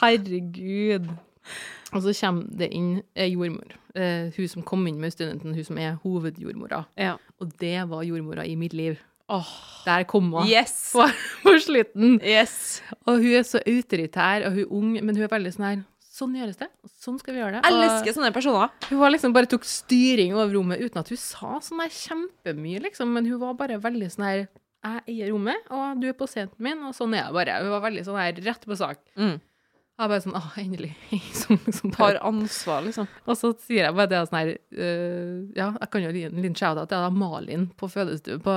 herregud. Og så kommer det inn ei jordmor. Eh, hun som kom inn med studenten, hun som er hovedjordmora. Ja. Og det var jordmora i mitt liv. Oh, Der kom hun yes! på, på slutten. Yes! Og hun er så autoritær, og hun er ung, men hun er veldig sånn her Sånn gjøres det. Sånn skal vi gjøre det. Jeg elsker sånne personer. hun var liksom bare tok styring over rommet uten at hun sa sånn her kjempemye, liksom. Men hun var bare veldig sånn her Jeg eier rommet, og du er pasienten min, og sånn er jeg bare. Hun var veldig sånn her rett på sak. Mm. Jeg bare sånn Å, endelig. Som, som Tar ansvar, liksom. Og så sier jeg bare det sånn her uh, Ja, jeg kan jo gi en liten shout-out til Malin på fødestue på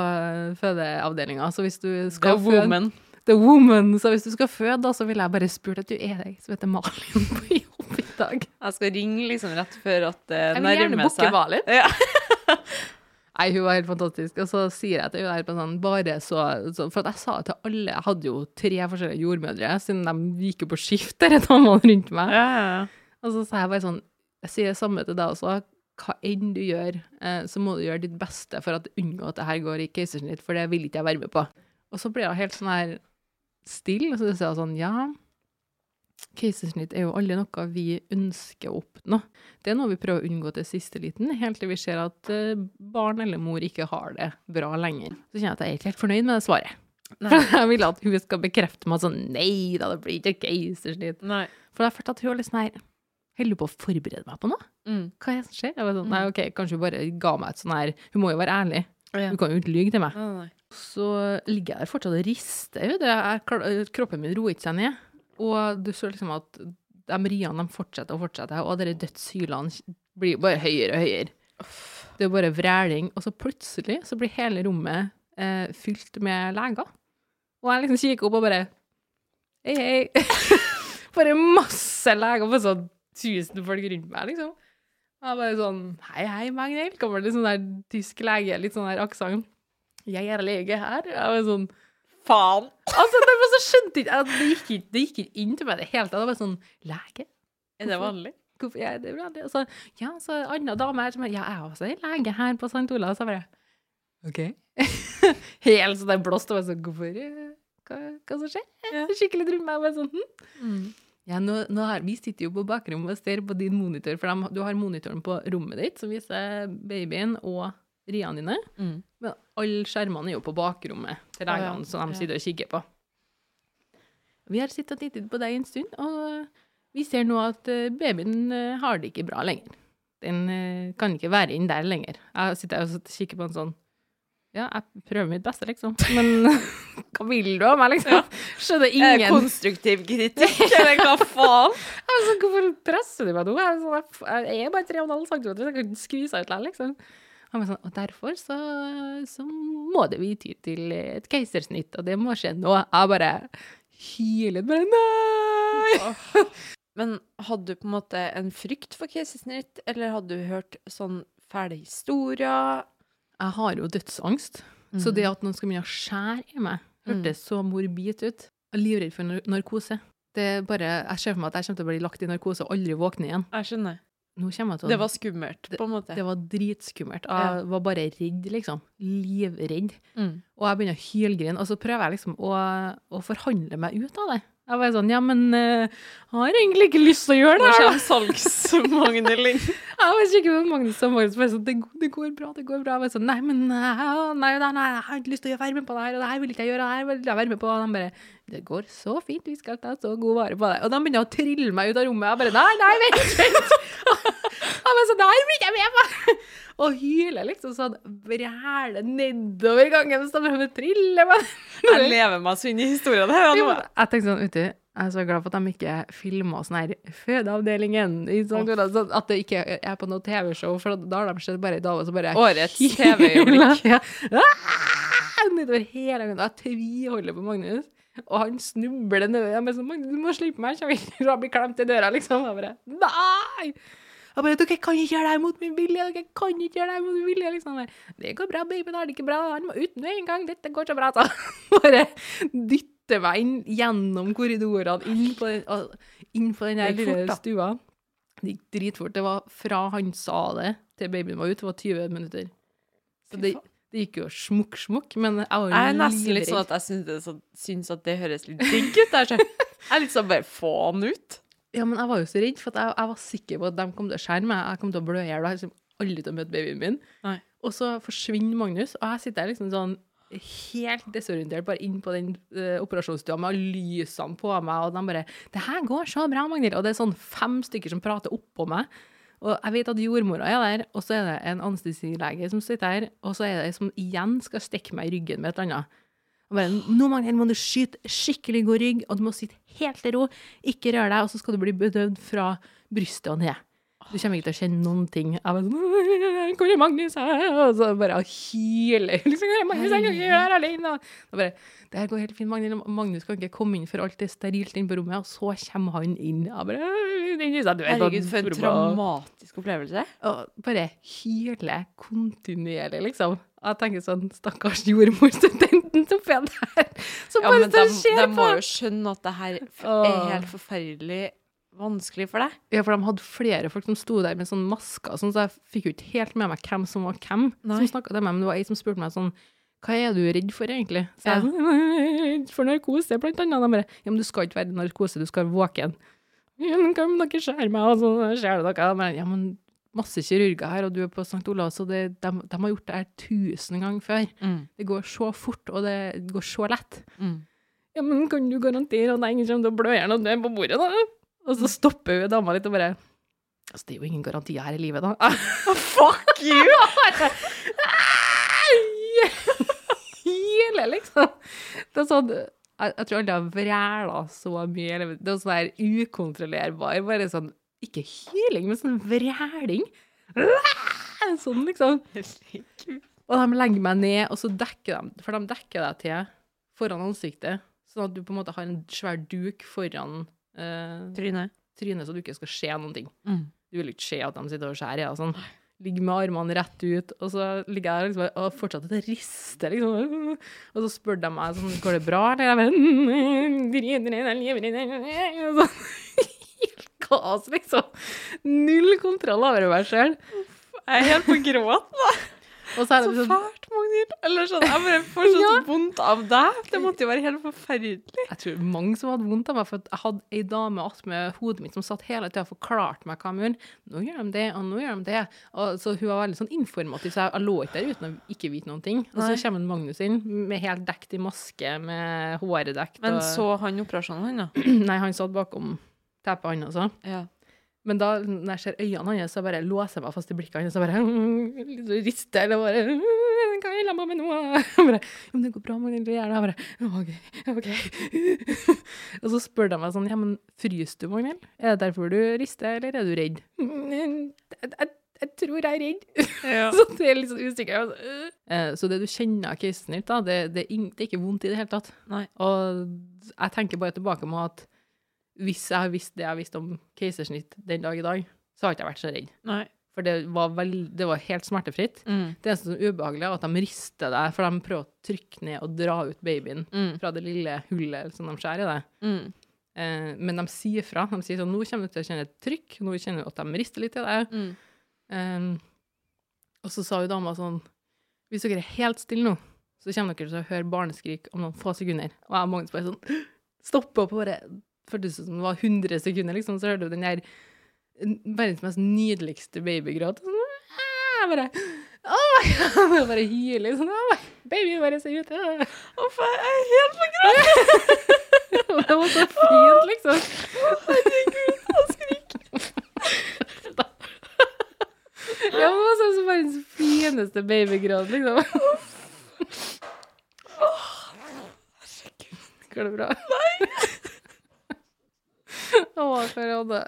fødeavdelinga. Så hvis du skal føde. The woman. Så hvis du skal føde, da, så ville jeg bare spurt at du er deg som heter Malin på jobb i dag. Jeg skal ringe liksom rett før at det nærmer seg. Jeg vil gjerne booke. Malin. Ja. Nei, hun var helt fantastisk. Og så sier jeg til på sånn, bare så, så For jeg sa til alle Jeg hadde jo tre forskjellige jordmødre, siden de gikk jo på skift, de damene rundt meg. Ja, ja, ja. Og så sa jeg bare sånn Jeg sier det samme til deg også. Hva enn du gjør, eh, så må du gjøre ditt beste for at unngå at det her går i keisersnitt, for det vil ikke jeg være med på. Og så blir hun helt sånn her stille, og så sier hun sånn Ja, keisersnitt er jo aldri noe vi ønsker å oppnå. Det er noe vi prøver å unngå til siste liten, helt til vi ser at eh, barn eller mor ikke har det bra lenger. Så kjenner jeg at jeg er ikke helt fornøyd med det svaret. Nei. Jeg vil at hun skal bekrefte meg sånn Nei da, det blir ikke keisersnitt. Nei. For jeg følte at hun har litt sånn her Holder du på å forberede meg på noe? Mm. Hva er det som skjer? Jeg var sånn, nei, ok, Kanskje hun bare ga meg et sånn her Hun må jo være ærlig. Hun kan jo ikke lyve til meg. Nei, nei. Så ligger jeg der fortsatt og rister. Jeg, kroppen min roer ikke seg ned. Og du ser liksom at de riene de fortsetter og fortsetter, og de dødshylene blir bare høyere og høyere. Det er bare vræling. Og så plutselig så blir hele rommet eh, fylt med leger. Og jeg liksom kikker opp og bare Hei, hei. bare masse leger på sånn tusen folk rundt meg, liksom. Og jeg bare sånn Hei, hei, Magnhild. Kommer det sånn der tysk lege, litt sånn der aksent. Jeg er lege her. Jeg var sånn Faen! Altså, det var så skjønte ikke jeg- Det gikk ikke, det gikk ikke inn til meg i det hele tatt. Det var sånn Lege? Er det vanlig? Hvorfor ja, det er vanlig? så, ja, så en annen dame her som Ja, jeg er også en lege her på St. Olavs. Så jeg bare OK. Helt sånn der blåst. Og jeg sånn Hvorfor? Hva, hva som skjer? Ja. Skikkelig drømme. Jeg Bare sånn, hm? Mm. Ja, nå, nå har, vi sitter jo på bakrommet og ser på din monitor, for de, du har monitoren på rommet ditt som viser babyen og riene dine. Mm. Men alle skjermene er jo på bakrommet til Å, ja. som de sitter og kikker på. Vi har sittet og tittet på deg en stund, og vi ser nå at eh, babyen eh, har det ikke bra lenger. Den eh, kan ikke være inn der lenger. Jeg sitter og kikker på en sånn Ja, jeg prøver mitt beste, liksom. Men hva vil du av meg, liksom? Skjønner Er ingen. konstruktiv kritikk, eller hva faen? Sånn, Hvorfor presser du meg nå? Jeg er, sånn, jeg er bare 3,5 cm, så jeg kan skvise ut det, liksom. Sånn, og derfor så, så må det vi ty til et keisersnitt, og det må skje nå. Jeg bare hyler bare nei! Men hadde du på en måte en frykt for keisersnitt, eller hadde du hørt sånn fæle historier? Jeg har jo dødsangst, så det at noen skal begynne å skjære i meg, hørtes så morbid ut. Jeg er livredd for narkose. Det er bare, jeg ser for meg at jeg kommer til å bli lagt i narkose og aldri våkne igjen. Jeg skjønner. Å Det var skummelt, på en måte. Det var dritskummelt. Jeg var bare redd, liksom. Livredd. Mm. Og jeg begynner å hylgrine, og så prøver jeg liksom å, å forhandle meg ut av det. Jeg var sånn, ja, men eh, jeg har egentlig ikke lyst til å gjøre det her, da. salgsmagnel inn. Jeg var sikker på Magnus og Magnus var sånn, det, det går bra, det går bra. Jeg var sånn, nei, men eh, nei, nei, nei, jeg har ikke lyst til å være med på det her, og det her vil ikke jeg gjøre, det her vil jeg være med på. Og de bare, det går så fint, vi skal ta så god vare på deg. Og de begynner å trille meg ut av rommet. Jeg bare, nei, nei, vent, vent. Jeg var sånn, det her blir jeg med på. Og hyler liksom sånn, bræler nedover gangen, så de bare triller meg. Jeg lever meg så inn i historien her. Jo, Jeg tenkte sånn, uti, Jeg er så glad for at de ikke filma sånn her Fødeavdelingen. i sånn, sånn At det ikke er på noe TV-show, for da har de sett bare ei dame som bare Årets TV-øyeblikk. Ah! Nedover hele gangen. Jeg tviholder på Magnus. Og han snubler nedover. Jeg bare sånn, du må slippe meg, jeg vil bli klemt i døra, liksom. Jeg bare Nei! Jeg bare, Dere kan ikke gjøre det her mot min vilje! Dere kan ikke gjøre det her mot min vilje! liksom. Jeg Det går bra, baby, da er det ikke bra. Han må ut nå en gang. Dette går så bra, så. Bare dytte meg inn gjennom korridorene, inn på den, inn på den der lille fort, stua. Det gikk dritfort. Det var fra han sa det til babyen var ute, det var 20 minutter. Så det. Det gikk jo smukk, smukk, men jeg var jo Jeg er nesten litt sånn at jeg syns det, så, syns at det høres litt digg ut. Jeg er litt sånn bare få han ut. Ja, men jeg var jo så redd, for jeg, jeg var sikker på at de kom til å skjære meg. Jeg kom til å blø i hjel. Jeg liksom aldri til å møte babyen min. Nei. Og så forsvinner Magnus, og jeg sitter der liksom sånn helt desorientert bare inn på den uh, operasjonsstua med lysene på meg, og de bare 'Det her går så bra, Magnhild.' Og det er sånn fem stykker som prater oppå meg. Og jeg vet at jordmora er der, og så er det en anestesilege som sitter her, og så er det ei som igjen skal stikke meg i ryggen med et eller annet. Og bare, nå Magnhild, må du skyte skikkelig god rygg, og du må sitte helt i ro, ikke rør deg, og så skal du bli bedøvd fra brystet og ned. Du kommer ikke til å kjenne noen ting. Jeg var sånn, hvor er Magnus? Og så bare hyler. Liksom, hvor er Magnus? Jeg kan ikke gjøre det her alene. Og bare, det her går helt fint, Magnus. Magnus kan ikke komme inn for alt er sterilt inne på rommet, og så kommer han inn. Jeg bare, Herregud, for en og- traumatisk opplevelse. og bare hyler kontinuerlig, liksom. Jeg tenker sånn, stakkars jordmorstudenten som er der, som Ja, bare men de, og de må jo skjønne at det her er helt forferdelig vanskelig for deg. Ja, for de hadde flere folk som sto der med sånn masker, sånn, så jeg fikk jo ikke helt med meg hvem som var hvem Nei. som snakket til meg, men det var ei som spurte meg sånn, hva er du redd for egentlig? Så Ja. sånn, er redd for narkose, blant annet. De bare, ja, men du skal ikke være narkose, du skal være våken. Ja, men hva om dere skjære meg, og så skjærer dere? De bare, ja, men masse kirurger her, og du er på St. Olavs, og det, de, de har gjort det her tusen ganger før. Det går så fort, og det går så lett. Ja, men kan du garantere at ingen kommer til å blø når og dø på bordet, da? Og så stopper hun dama litt og bare Altså, det er jo ingen garantier her i livet, da. Fuck you! Hele, liksom. Det er sånn Jeg, jeg tror aldri jeg har vræla så mye. Det er sånn der ukontrollerbar, bare sånn Ikke hyling, men sånn vræling. Sånn, liksom. Og de legger meg ned, og så dekker de For de dekker deg til foran ansiktet, sånn at du på en måte har en svær duk foran eh, Tryne. trynet, så du ikke skal se noen ting. Mm. Du vil ikke se at de sitter og skjærer i deg sånn. Ligger med armene rett ut, og så ligger jeg liksom, og fortsetter å rister, liksom. Og så spør de meg sånn, går det bra, eller? Jeg bare, «Mm, så- Helt kaos, liksom. Null kontroll over meg selv. Jeg er helt på gråten. Og så er Så sånn, fælt, Magnhild. Eller sånn, jeg bare får så Ja. vondt av deg. Det måtte jo være helt forferdelig. jeg tror mange som hadde vondt av meg, for jeg hadde ei dame attmed hodet mitt som satt hele tida og forklarte meg hva de gjorde. Nå gjør de det, og nå gjør de det. Og så hun var veldig sånn informativ, så jeg lå ikke der uten å ikke vite noen ting. Og så kommer Magnus inn med helt dekt i maske, med håret dekt. Men og, så han operasjonen, han, da? Nei, han satt bakom teppet, han også. Ja. Men da, når jeg ser øynene hans, så bare låser jeg meg fast i blikket hans, og bare litt rister, eller bare Hva holder jeg på med nå? Bare, ja, men det går bra, du gjør det. Jeg bare, OK, OK. og så spør de meg sånn, ja, men fryser du, Magnhild? Er det derfor du rister, eller er du redd? «Mm, Jeg, jeg, tror jeg er redd. Ja. så det er litt sånn usikker. «Øh». Eh, Så det du kjenner av keisersnitt, da, det, det, er det er ikke vondt i det hele tatt. Nei. Og jeg tenker bare tilbake med at hvis jeg har visst det jeg visste om keisersnitt den dag i dag, så har ikke jeg vært så redd. Nei. For det var, vel, det var helt smertefritt. Mm. Det eneste som er ubehagelig, er at de rister deg, for de prøver å trykke ned og dra ut babyen Mm. fra det lille hullet som de skjærer i deg. Mm. Eh, men de sier fra. De sier sånn, nå kommer du til å kjenne et trykk, nå kjenner du at de rister litt i deg. Eh, og så sa jo dama sånn, hvis dere er helt stille nå, så kommer dere til å høre barneskrik om noen få sekunder. Og jeg og Magnus bare sånn, Stopper opp og bare, føltes som det var 100 sekunder, liksom, så hørte du den der verdens mest nydeligste babygråt. Sånn, «Ah!» bare, oh my God, jeg bare hyler sånn, oh my, baby bare se ut. ja.» Uff, jeg er helt på gråten. Det var så fint, liksom. Herregud, han skriker. Ja, men det var sånn som verdens fineste babygråt, liksom. Går det bra? Å, det?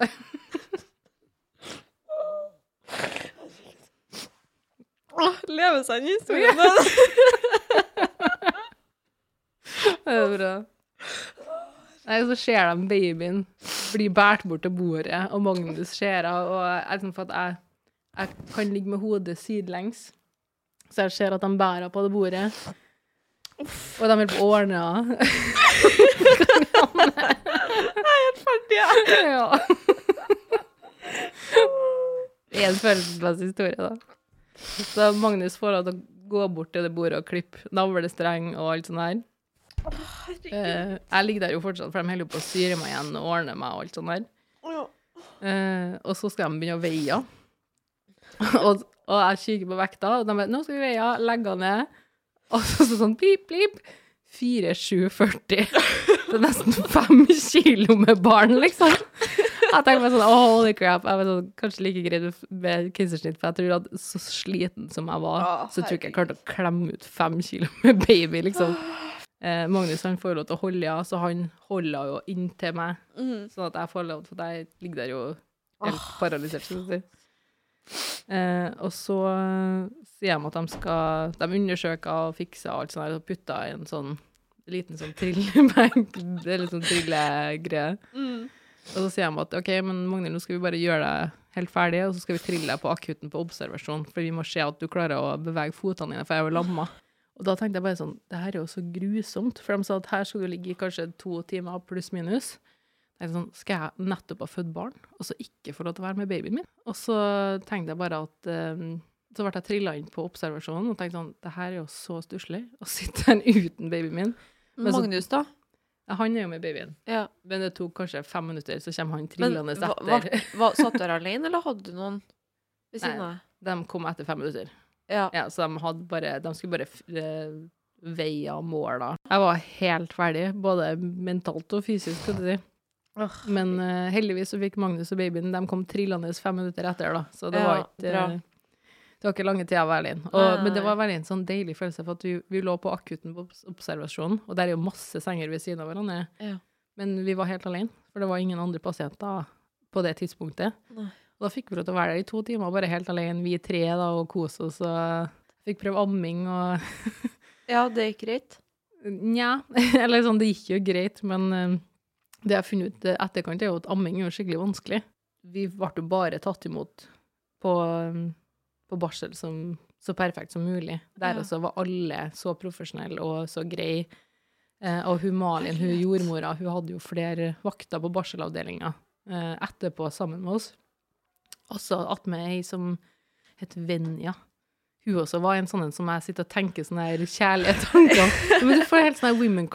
Åh, lever seg inn i historien. Det er bra. Nei, så ser de babyen bli båret bort til bordet, og Magnus ser henne, og jeg sånn for at jeg, jeg kan ligge med hodet sidelengs. Så jeg ser at de bærer på det bordet. Og de holder på å ordne henne. Ja. ja. Det er en følelsesmessig historie, da. Så Magnus får henne til å gå bort til det bordet og klippe navlestreng og alt sånt her. Eh, jeg ligger der jo fortsatt, for de holder på å syre meg igjen og ordne meg og alt sånt der. Eh, og så skal de begynne å veie. og, og jeg kikker på vekta, og de bare 'Nå skal vi veie. Legge henne ned.' Og så så sånn pip, pip. 4740. Det er nesten fem kilo med barn, liksom. Jeg tenkte meg sånn, oh, holy crap. Jeg var sånn, kanskje like greit med keisersnitt, for jeg tror at så sliten som jeg var, så tror jeg ikke jeg klarte å klemme ut fem kilo med baby, liksom. Eh, Magnus han får lov til å holde henne, så han holder jo inntil meg, Mm. sånn at jeg får lov, til for jeg ligger der jo helt paralysert, Sånn. Eh, og så sier de at de skal De undersøker og fikser alt sånt og putter i en sånn liten sånn trillebenk, er litt sånn trillegreie. Mm. Og så sier de at OK, men Magnhild, nå skal vi bare gjøre deg helt ferdig, og så skal vi trille deg på akutten på observasjon, for vi må se at du klarer å bevege fotene dine, for jeg er jo lamma. Og da tenkte jeg bare sånn, det her er jo så grusomt, for de sa at her skal du ligge i kanskje to timer pluss minus. Jeg sånn, skal jeg nettopp ha født barn, og så ikke få lov til å være med babyen min? Og så tenkte jeg bare at um, så ble jeg trilla inn på observasjonen og tenkte sånn, det her er jo så stusslig å sitte her uten babyen min. Men Magnus, da? Han er jo med babyen, Ja. men det tok kanskje fem minutter, så kommer han trillende hva, etter. hva, satt du der alene, eller hadde du noen ved siden av? De kom etter fem minutter. Ja. Ja, så de, bare, de skulle bare veie og måle. Jeg var helt ferdig, både mentalt og fysisk, skal du si. Men uh, heldigvis så fikk Magnus og babyen De kom trillende fem minutter etter, da. Så det Ja, var ikke eh, Det var ikke lange tida være alene. Og, Nei, men det var veldig en sånn deilig følelse, for at vi, vi lå på akutten på observasjonen, og der er jo masse senger ved siden av hverandre. Ja. Men vi var helt alene, for det var ingen andre pasienter på det tidspunktet. Nei. Og da fikk vi lov til å være der i to timer, bare helt alene, vi tre, da, og kose oss. Og fikk prøve amming og ja, det gikk greit. Nja, eller sånn, det gikk jo greit, men eh, det jeg har funnet ut i etterkant, er jo at amming er jo skikkelig vanskelig. Vi ble jo bare tatt imot på, eh, på barsel som så perfekt som mulig. Der Ja. også var alle så profesjonelle og så greie. Eh, og hun Malin, hun jordmora, hun hadde jo flere vakter på barselavdelinga eh, etterpå sammen med oss. Også attmed ei som het Venja. Hun også var en sånn en som jeg sitter og tenker sånne her kjærlige tanker. Men du får helt sånn Women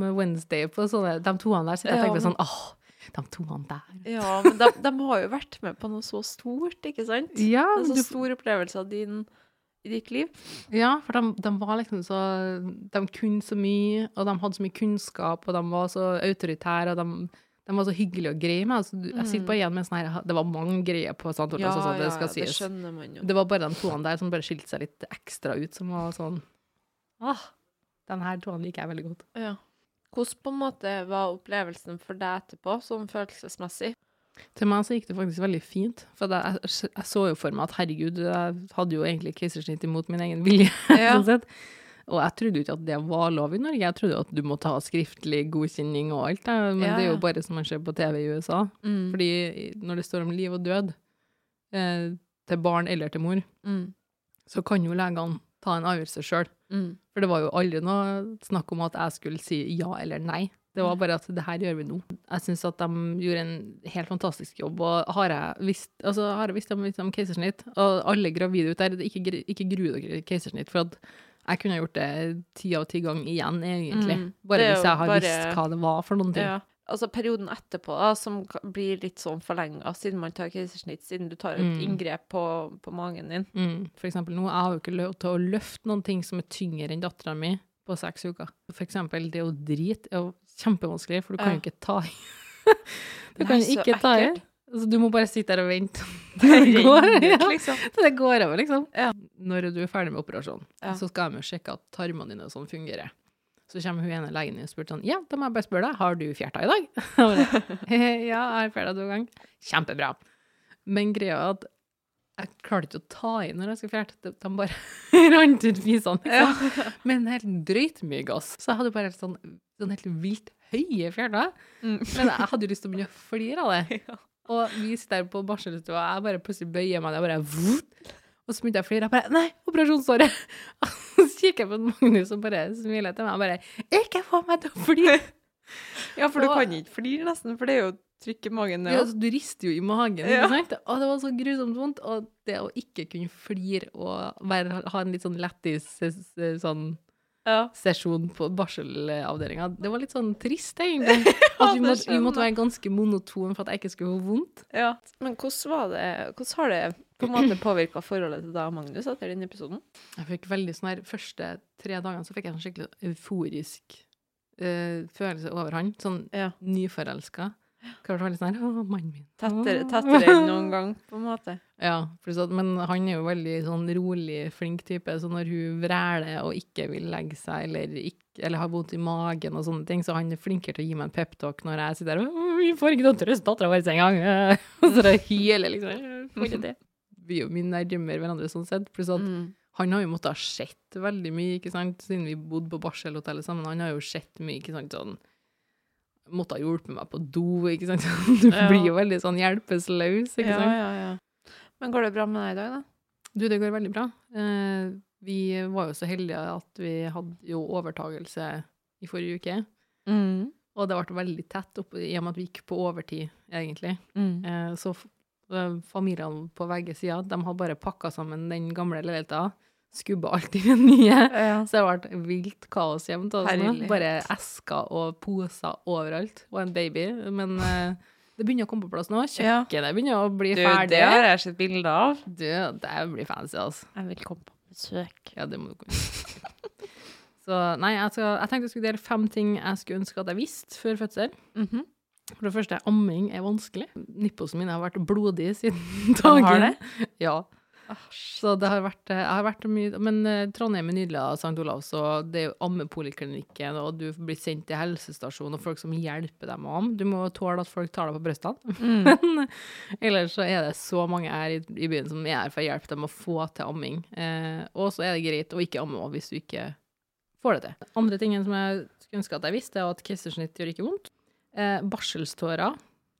med Wednesday på sånne, de toene der. sitter og og Ja, tenker men- sånn, åh, de toene der. Ja, men de, de har jo vært med på noe så stort, ikke sant? Ja, En så du, stor opplevelse av din, i ditt liv. ja for de, de var liksom så De kunne så mye, og de hadde så mye kunnskap, og de var så autoritære, og de, de var så hyggelige og greie med altså, Jeg sitter bare igjen med sånn her Det var mange greier på St. Olavs, altså, det skal ja, sies. skjønner man jo. Det var bare de toene der som bare skilte seg litt ekstra ut, som var sånn Ah, den her toene liker jeg veldig godt. Ja. Hvordan på en måte var opplevelsen for deg etterpå, sånn følelsesmessig? Til meg så gikk det faktisk veldig fint. For jeg, jeg så jo for meg at herregud, jeg hadde jo egentlig keisersnitt imot min egen vilje. Ja. sånn sett. Og jeg trodde jo ikke at det var lov i Norge. Jeg trodde jo at du måtte ha skriftlig godkjenning og alt. Men Ja, det er jo bare som man ser på TV i USA. Mm. Fordi når det står om liv og død eh, til barn eller til mor, Mm. så kan jo legene ta en avgjørelse sjøl. Mm. For det var jo aldri noe snakk om at jeg skulle si ja eller nei. Det var bare at det her gjør vi nå. Jeg syns at de gjorde en helt fantastisk jobb. Og har jeg visst, altså, har jeg visst om, om keisersnitt, og alle gravide ute der, ikke, ikke gru dere keisersnitt, for at jeg kunne gjort det ti av ti ganger igjen, egentlig. Mm. Bare hvis jeg har bare- visst hva det var for noen ting. Ja. Altså perioden etterpå, da, som blir litt sånn forlenga siden man tar keisersnitt, siden du tar et Mm. inngrep på, på magen din. Mm. For eksempel nå, jeg har jo ikke lov til å løfte noen ting som er tyngre enn dattera mi på seks uker. For eksempel det å drite er jo kjempevanskelig, for du kan jo ikke ta i. du kan jo ikke ta i. Altså, du må bare sitte der og vente. Det går, ja. liksom. Så det går over, liksom. Ja. Når du er ferdig med operasjonen, Ja. så skal de jo sjekke at tarmene dine og sånn fungerer. Så kommer hun ene legen og spurte sånn Ja, da må jeg bare spørre deg, har du fjerta i dag? «Eh, ja, jeg har fjerta to ganger. Kjempebra. Men greia er at jeg klarte ikke å ta i når jeg skulle fjerte. De- bare rant ut fisene. med Men helt drøyt mye gass. Så jeg hadde bare helt sånn, sånn helt vilt høye fjerter. Mm. Men jeg hadde jo lyst til å begynne å flire av det. Ja. Og vi sitter der på barselstua, og jeg bare plutselig bøyer meg ned og bare Og så begynte jeg å flire. Jeg bare Nei, operasjonssåret! Og så kikker jeg på Magnus og bare smiler til meg og bare Ikke få meg til å flire! Ja, for du Og- kan ikke flire nesten, for det er jo trykk i magen. Ja, Ja. altså, du rister jo i magen, Ja. ikke sant? Og det var så grusomt vondt. Og det å ikke kunne flire og være, ha en litt sånn lættis sånn Ja. sesjon på barselavdelinga, det var litt sånn trist, egentlig. At vi, måtte, vi måtte være ganske monotone for at jeg ikke skulle få vondt. ja. Men hvordan var det Hvordan har det på en måte påvirka forholdet til deg og Magnus etter den episoden? Jeg fikk veldig sånn her Første tre dagene så fikk jeg en skikkelig euforisk uh, følelse over han. Sånn Ja. nyforelska. Klart veldig sånn her Å, mannen min. Tettere, tettere enn noen gang, på en måte. Ja, At, men han er jo veldig sånn rolig, flink type, så når hun vræler og ikke vil legge seg, eller, ikke, eller har vondt i magen og sånne ting, så han er flinkere til å gi meg en peptalk når jeg sitter der og vi får ikke noe trøst dattera vår engang. Så det hyler liksom. «Jeg Får ikke det. Vi jo mye nærmere hverandre sånn sett. Pluss at Mm. han har jo måttet ha sett veldig mye, ikke sant, siden vi bodde på barselhotellet sammen. Han har jo sett mye, ikke sant, sånn Måtte ha hjulpet meg på do, ikke sant. Du Ja. blir jo veldig sånn hjelpeløs, ikke Ja, sant. ja, ja. Men går det bra med deg i dag, da? Du, det går veldig bra. Eh, vi var jo så heldige at vi hadde jo overtagelse i forrige uke. Mm. Og det ble veldig tett opp, i og med at vi gikk på overtid, egentlig. Mm. Eh, så familiene på begge sider, de har bare pakka sammen den gamle leiligheta, skubba alt i den nye. Ja. Så det ble vilt kaos hjemme. til oss Bare esker og poser overalt, og en baby. Men uh, det begynner å komme på plass nå. Ja. Kjøkkenet begynner å bli Du, ferdig. det har jeg sett bilde av. Du, det blir fancy, altså. Jeg vil komme på besøk. Ja, det må du komme. Så nei, jeg, skal, jeg tenkte jeg skulle dele fem ting jeg skulle ønske at jeg visste før fødsel. Mhm. For det første, amming er vanskelig. Nipposen min har vært blodig siden dagen. har det? Ja. Så det har vært, jeg har vært mye Men eh, Trondheim er nydelig av St. Olavs, og det er jo ammepoliklinikken, og du blir sendt til helsestasjonen, og folk som hjelper deg med å amme. Du må tåle at folk tar deg på brystene. Mm. Men ellers så er det så mange her i, i byen som er her for å hjelpe dem å få til amming. Eh, og så er det greit å ikke amme hvis du ikke får det til. Andre tingen som jeg skulle ønske at jeg visste, er at keisersnitt gjør ikke vondt. Eh, barselstårer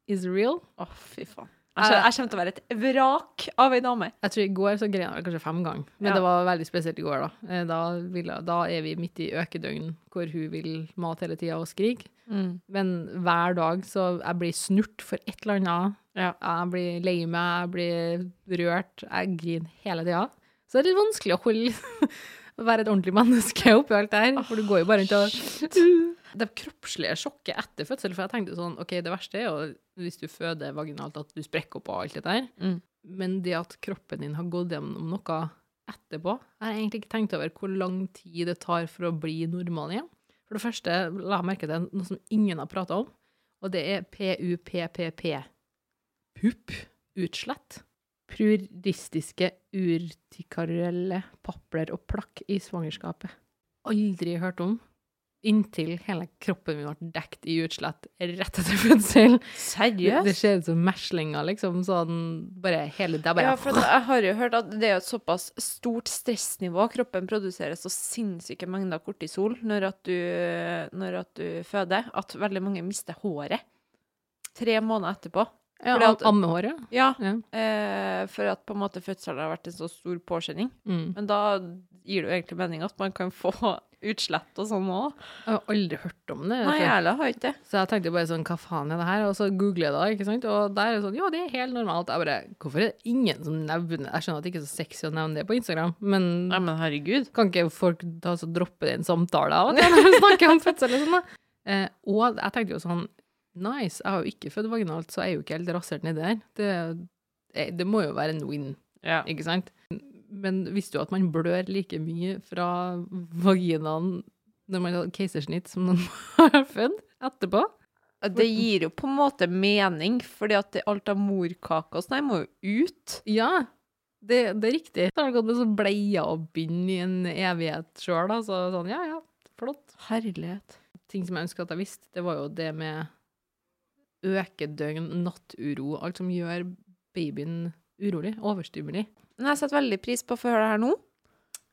is real. Å, fy faen. Jeg kommer, jeg kommer til å være et vrak av ei dame. Jeg tror i går så grein jeg kanskje fem ganger, men Ja. det var veldig spesielt i går, da. Eh, Da, jeg, da er vi midt i økedøgn hvor hun vil mate hele tida og skrike. Men hver dag så jeg blir snurt for et eller annet. Ja. Jeg blir lei meg, jeg blir rørt, jeg griner hele tida. Så det er litt vanskelig å holde å være et ordentlig menneske oppi alt det her, for du går jo bare rundt og Det kroppslige sjokket etter fødsel, for jeg tenkte sånn OK, det verste er jo hvis du føder vaginalt, at du sprekker opp og alt det der. Mm. Men det at kroppen din har gått gjennom noe etterpå Jeg har egentlig ikke tenkt over hvor lang tid det tar for å bli normal igjen. For det første la jeg merke til noe som ingen har prata om, og det er PUPPP. Pupp. Utslett. Pruristiske urtikarelle papler og plakk i svangerskapet. Aldri hørt om. Inntil hele kroppen min ble dekt i utslett rett etter fødsel. Seriøst? det ser ut som meslinger, liksom. Sånn bare hele Det bare Ja, for jeg har jo hørt at det er et såpass stort stressnivå. Kroppen produserer så sinnssyke mengder kortisol når at du, når at du føder, at veldig mange mister håret. Tre måneder etterpå. Ja, at- ammehåret? ja. Ja, eh, for at på en måte fødselen har vært en så stor påkjenning. Mm. Men da gir det jo egentlig mening at man kan få utslett og sånn òg. Jeg har aldri hørt om det. Nei, jeg heller har ikke det. Så jeg tenkte bare sånn, hva faen er det her? Og så googler jeg det, ikke sant? Og der er det sånn, ja, det er helt normalt. Jeg bare, hvorfor er det ingen som nevner Jeg skjønner at det ikke er så sexy å nevne det på Instagram, men Nei, men herregud. kan ikke folk da så droppe den samtalen en samtale av og til når de snakker om fødsel og sånn, da? Eh, og jeg tenkte jo sånn, nice, jeg har jo ikke født vaginalt, så jeg er jo ikke helt rasert nedi der. Det, eh, det må jo være en win, Ja. ikke sant? Men visste du at man blør like mye fra vaginaen når man har keisersnitt som når man har født etterpå? Det gir jo på en måte mening, fordi at alt av morkake og sånn må jo ut. Ja, det, det er riktig. Så har det gått med sånn bleier og bind i en evighet sjøl, altså. Sånn, ja ja, flott. Herlighet. Ting som jeg ønsker at jeg visste, det var jo det med økedøgn, natturo, alt som gjør babyen urolig, overstimuli. Men jeg setter veldig pris på å få høre det her nå.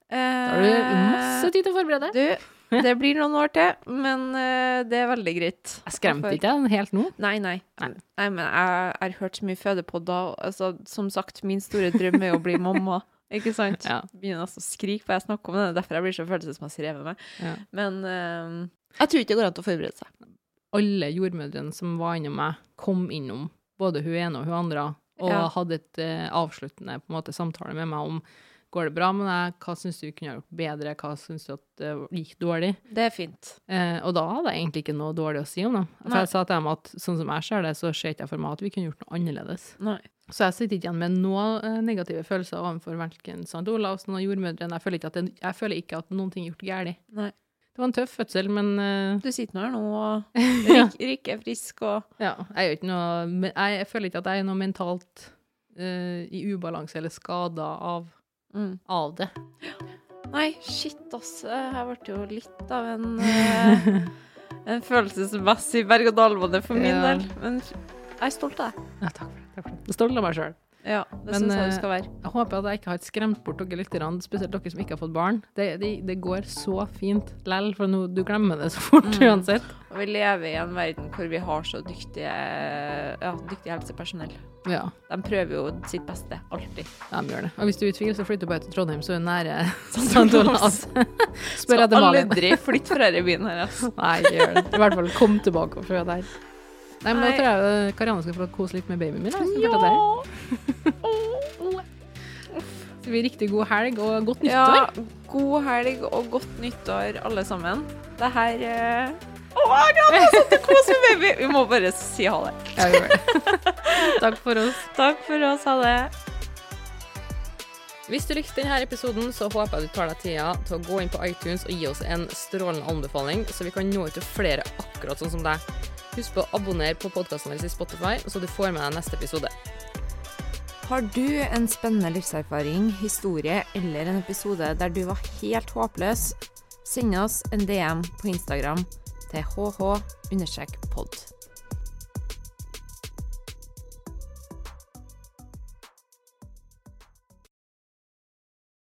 Da har du masse tid til å forberede deg. Du, det blir noen år til, men eh, det er veldig greit. Jeg skremte ikke deg helt nå. Nei, nei. Nei. Nei, men jeg har hørt så mye fødepodder. Altså, som sagt, min store drøm er å bli mamma. Ikke sant? Ja. Begynner altså å skrike for jeg snakker om det. Det er derfor jeg blir så følelsesmessig revet med. Ja. Men eh, jeg tror ikke det går an til å forberede seg. Alle jordmødrene som var innom meg, kom innom, både hun ene og hun andre, og Ja. hadde et uh, avsluttende måte, samtale med meg om går det bra med deg, hva syns du kunne ha gjort bedre, hva syns du at det gikk dårlig. Det er fint. Uh, og da hadde jeg egentlig ikke noe dårlig å si om dem. For Nei. jeg sa til dem at sånn som jeg ser det, så ser ikke jeg for meg at vi kunne gjort noe annerledes. Nei. Så jeg sitter ikke igjen med noen negative følelser overfor verken St. Olavsen og jordmødrene. Jeg jeg føler ikke at noen ting er gjort galt. Det var en tøff fødsel, men uh, Du sitter nå her nå og. Rik, Rik er frisk og ja, jeg, er ikke noe, jeg, jeg føler ikke at jeg er noe mentalt uh, i ubalanse eller skada av, mm. av det. Nei, shit, ass. Jeg ble jo litt av en uh, En følelsesmessig berg-og-dal-bane for min Ja. del. Men jeg er stolt av deg. Ja, takk for det. Takk for det. Stolt av meg sjøl. Ja, det Men, syns jeg eh, du skal være. Jeg håper at jeg ikke har skremt bort dere lytterne, spesielt dere som ikke har fått barn. Det, det, det går så fint lell, for nå, du glemmer det så fort Mm. uansett. Og vi lever i en verden hvor vi har så dyktige, ja, dyktige helsepersonell. Ja, De prøver jo sitt beste, alltid. de gjør det. Og hvis du er i tvil, så flytter du bare til Trondheim, så er du nære St. Olavs. Spør etter Malin. aldri flytte fra denne byen her, altså. Nei, ikke gjør det. I hvert fall kom tilbake og fød der. Nei, men Nei. da tror jeg Karianne skal få kose litt med babyen min. Ja. Jeg. Så det blir riktig god helg og godt nyttår. Ja, god helg og godt nyttår, alle sammen. Det her eh, Å, jeg gleder meg sånn til å kose med baby! Vi må bare si ha det. Ja, vi gjør det. Takk for oss. Takk for oss. Ha det. Hvis du likte denne episoden, så håper jeg du tar deg tida til å gå inn på iTunes og gi oss en strålende anbefaling, så vi kan nå ut til flere akkurat sånn som deg. Husk på å abonnere på podkasten vår i Spotify, så du får med deg neste episode. Har du en spennende livserfaring, historie eller en episode der du var helt håpløs, send oss en DM på Instagram til hh-pod.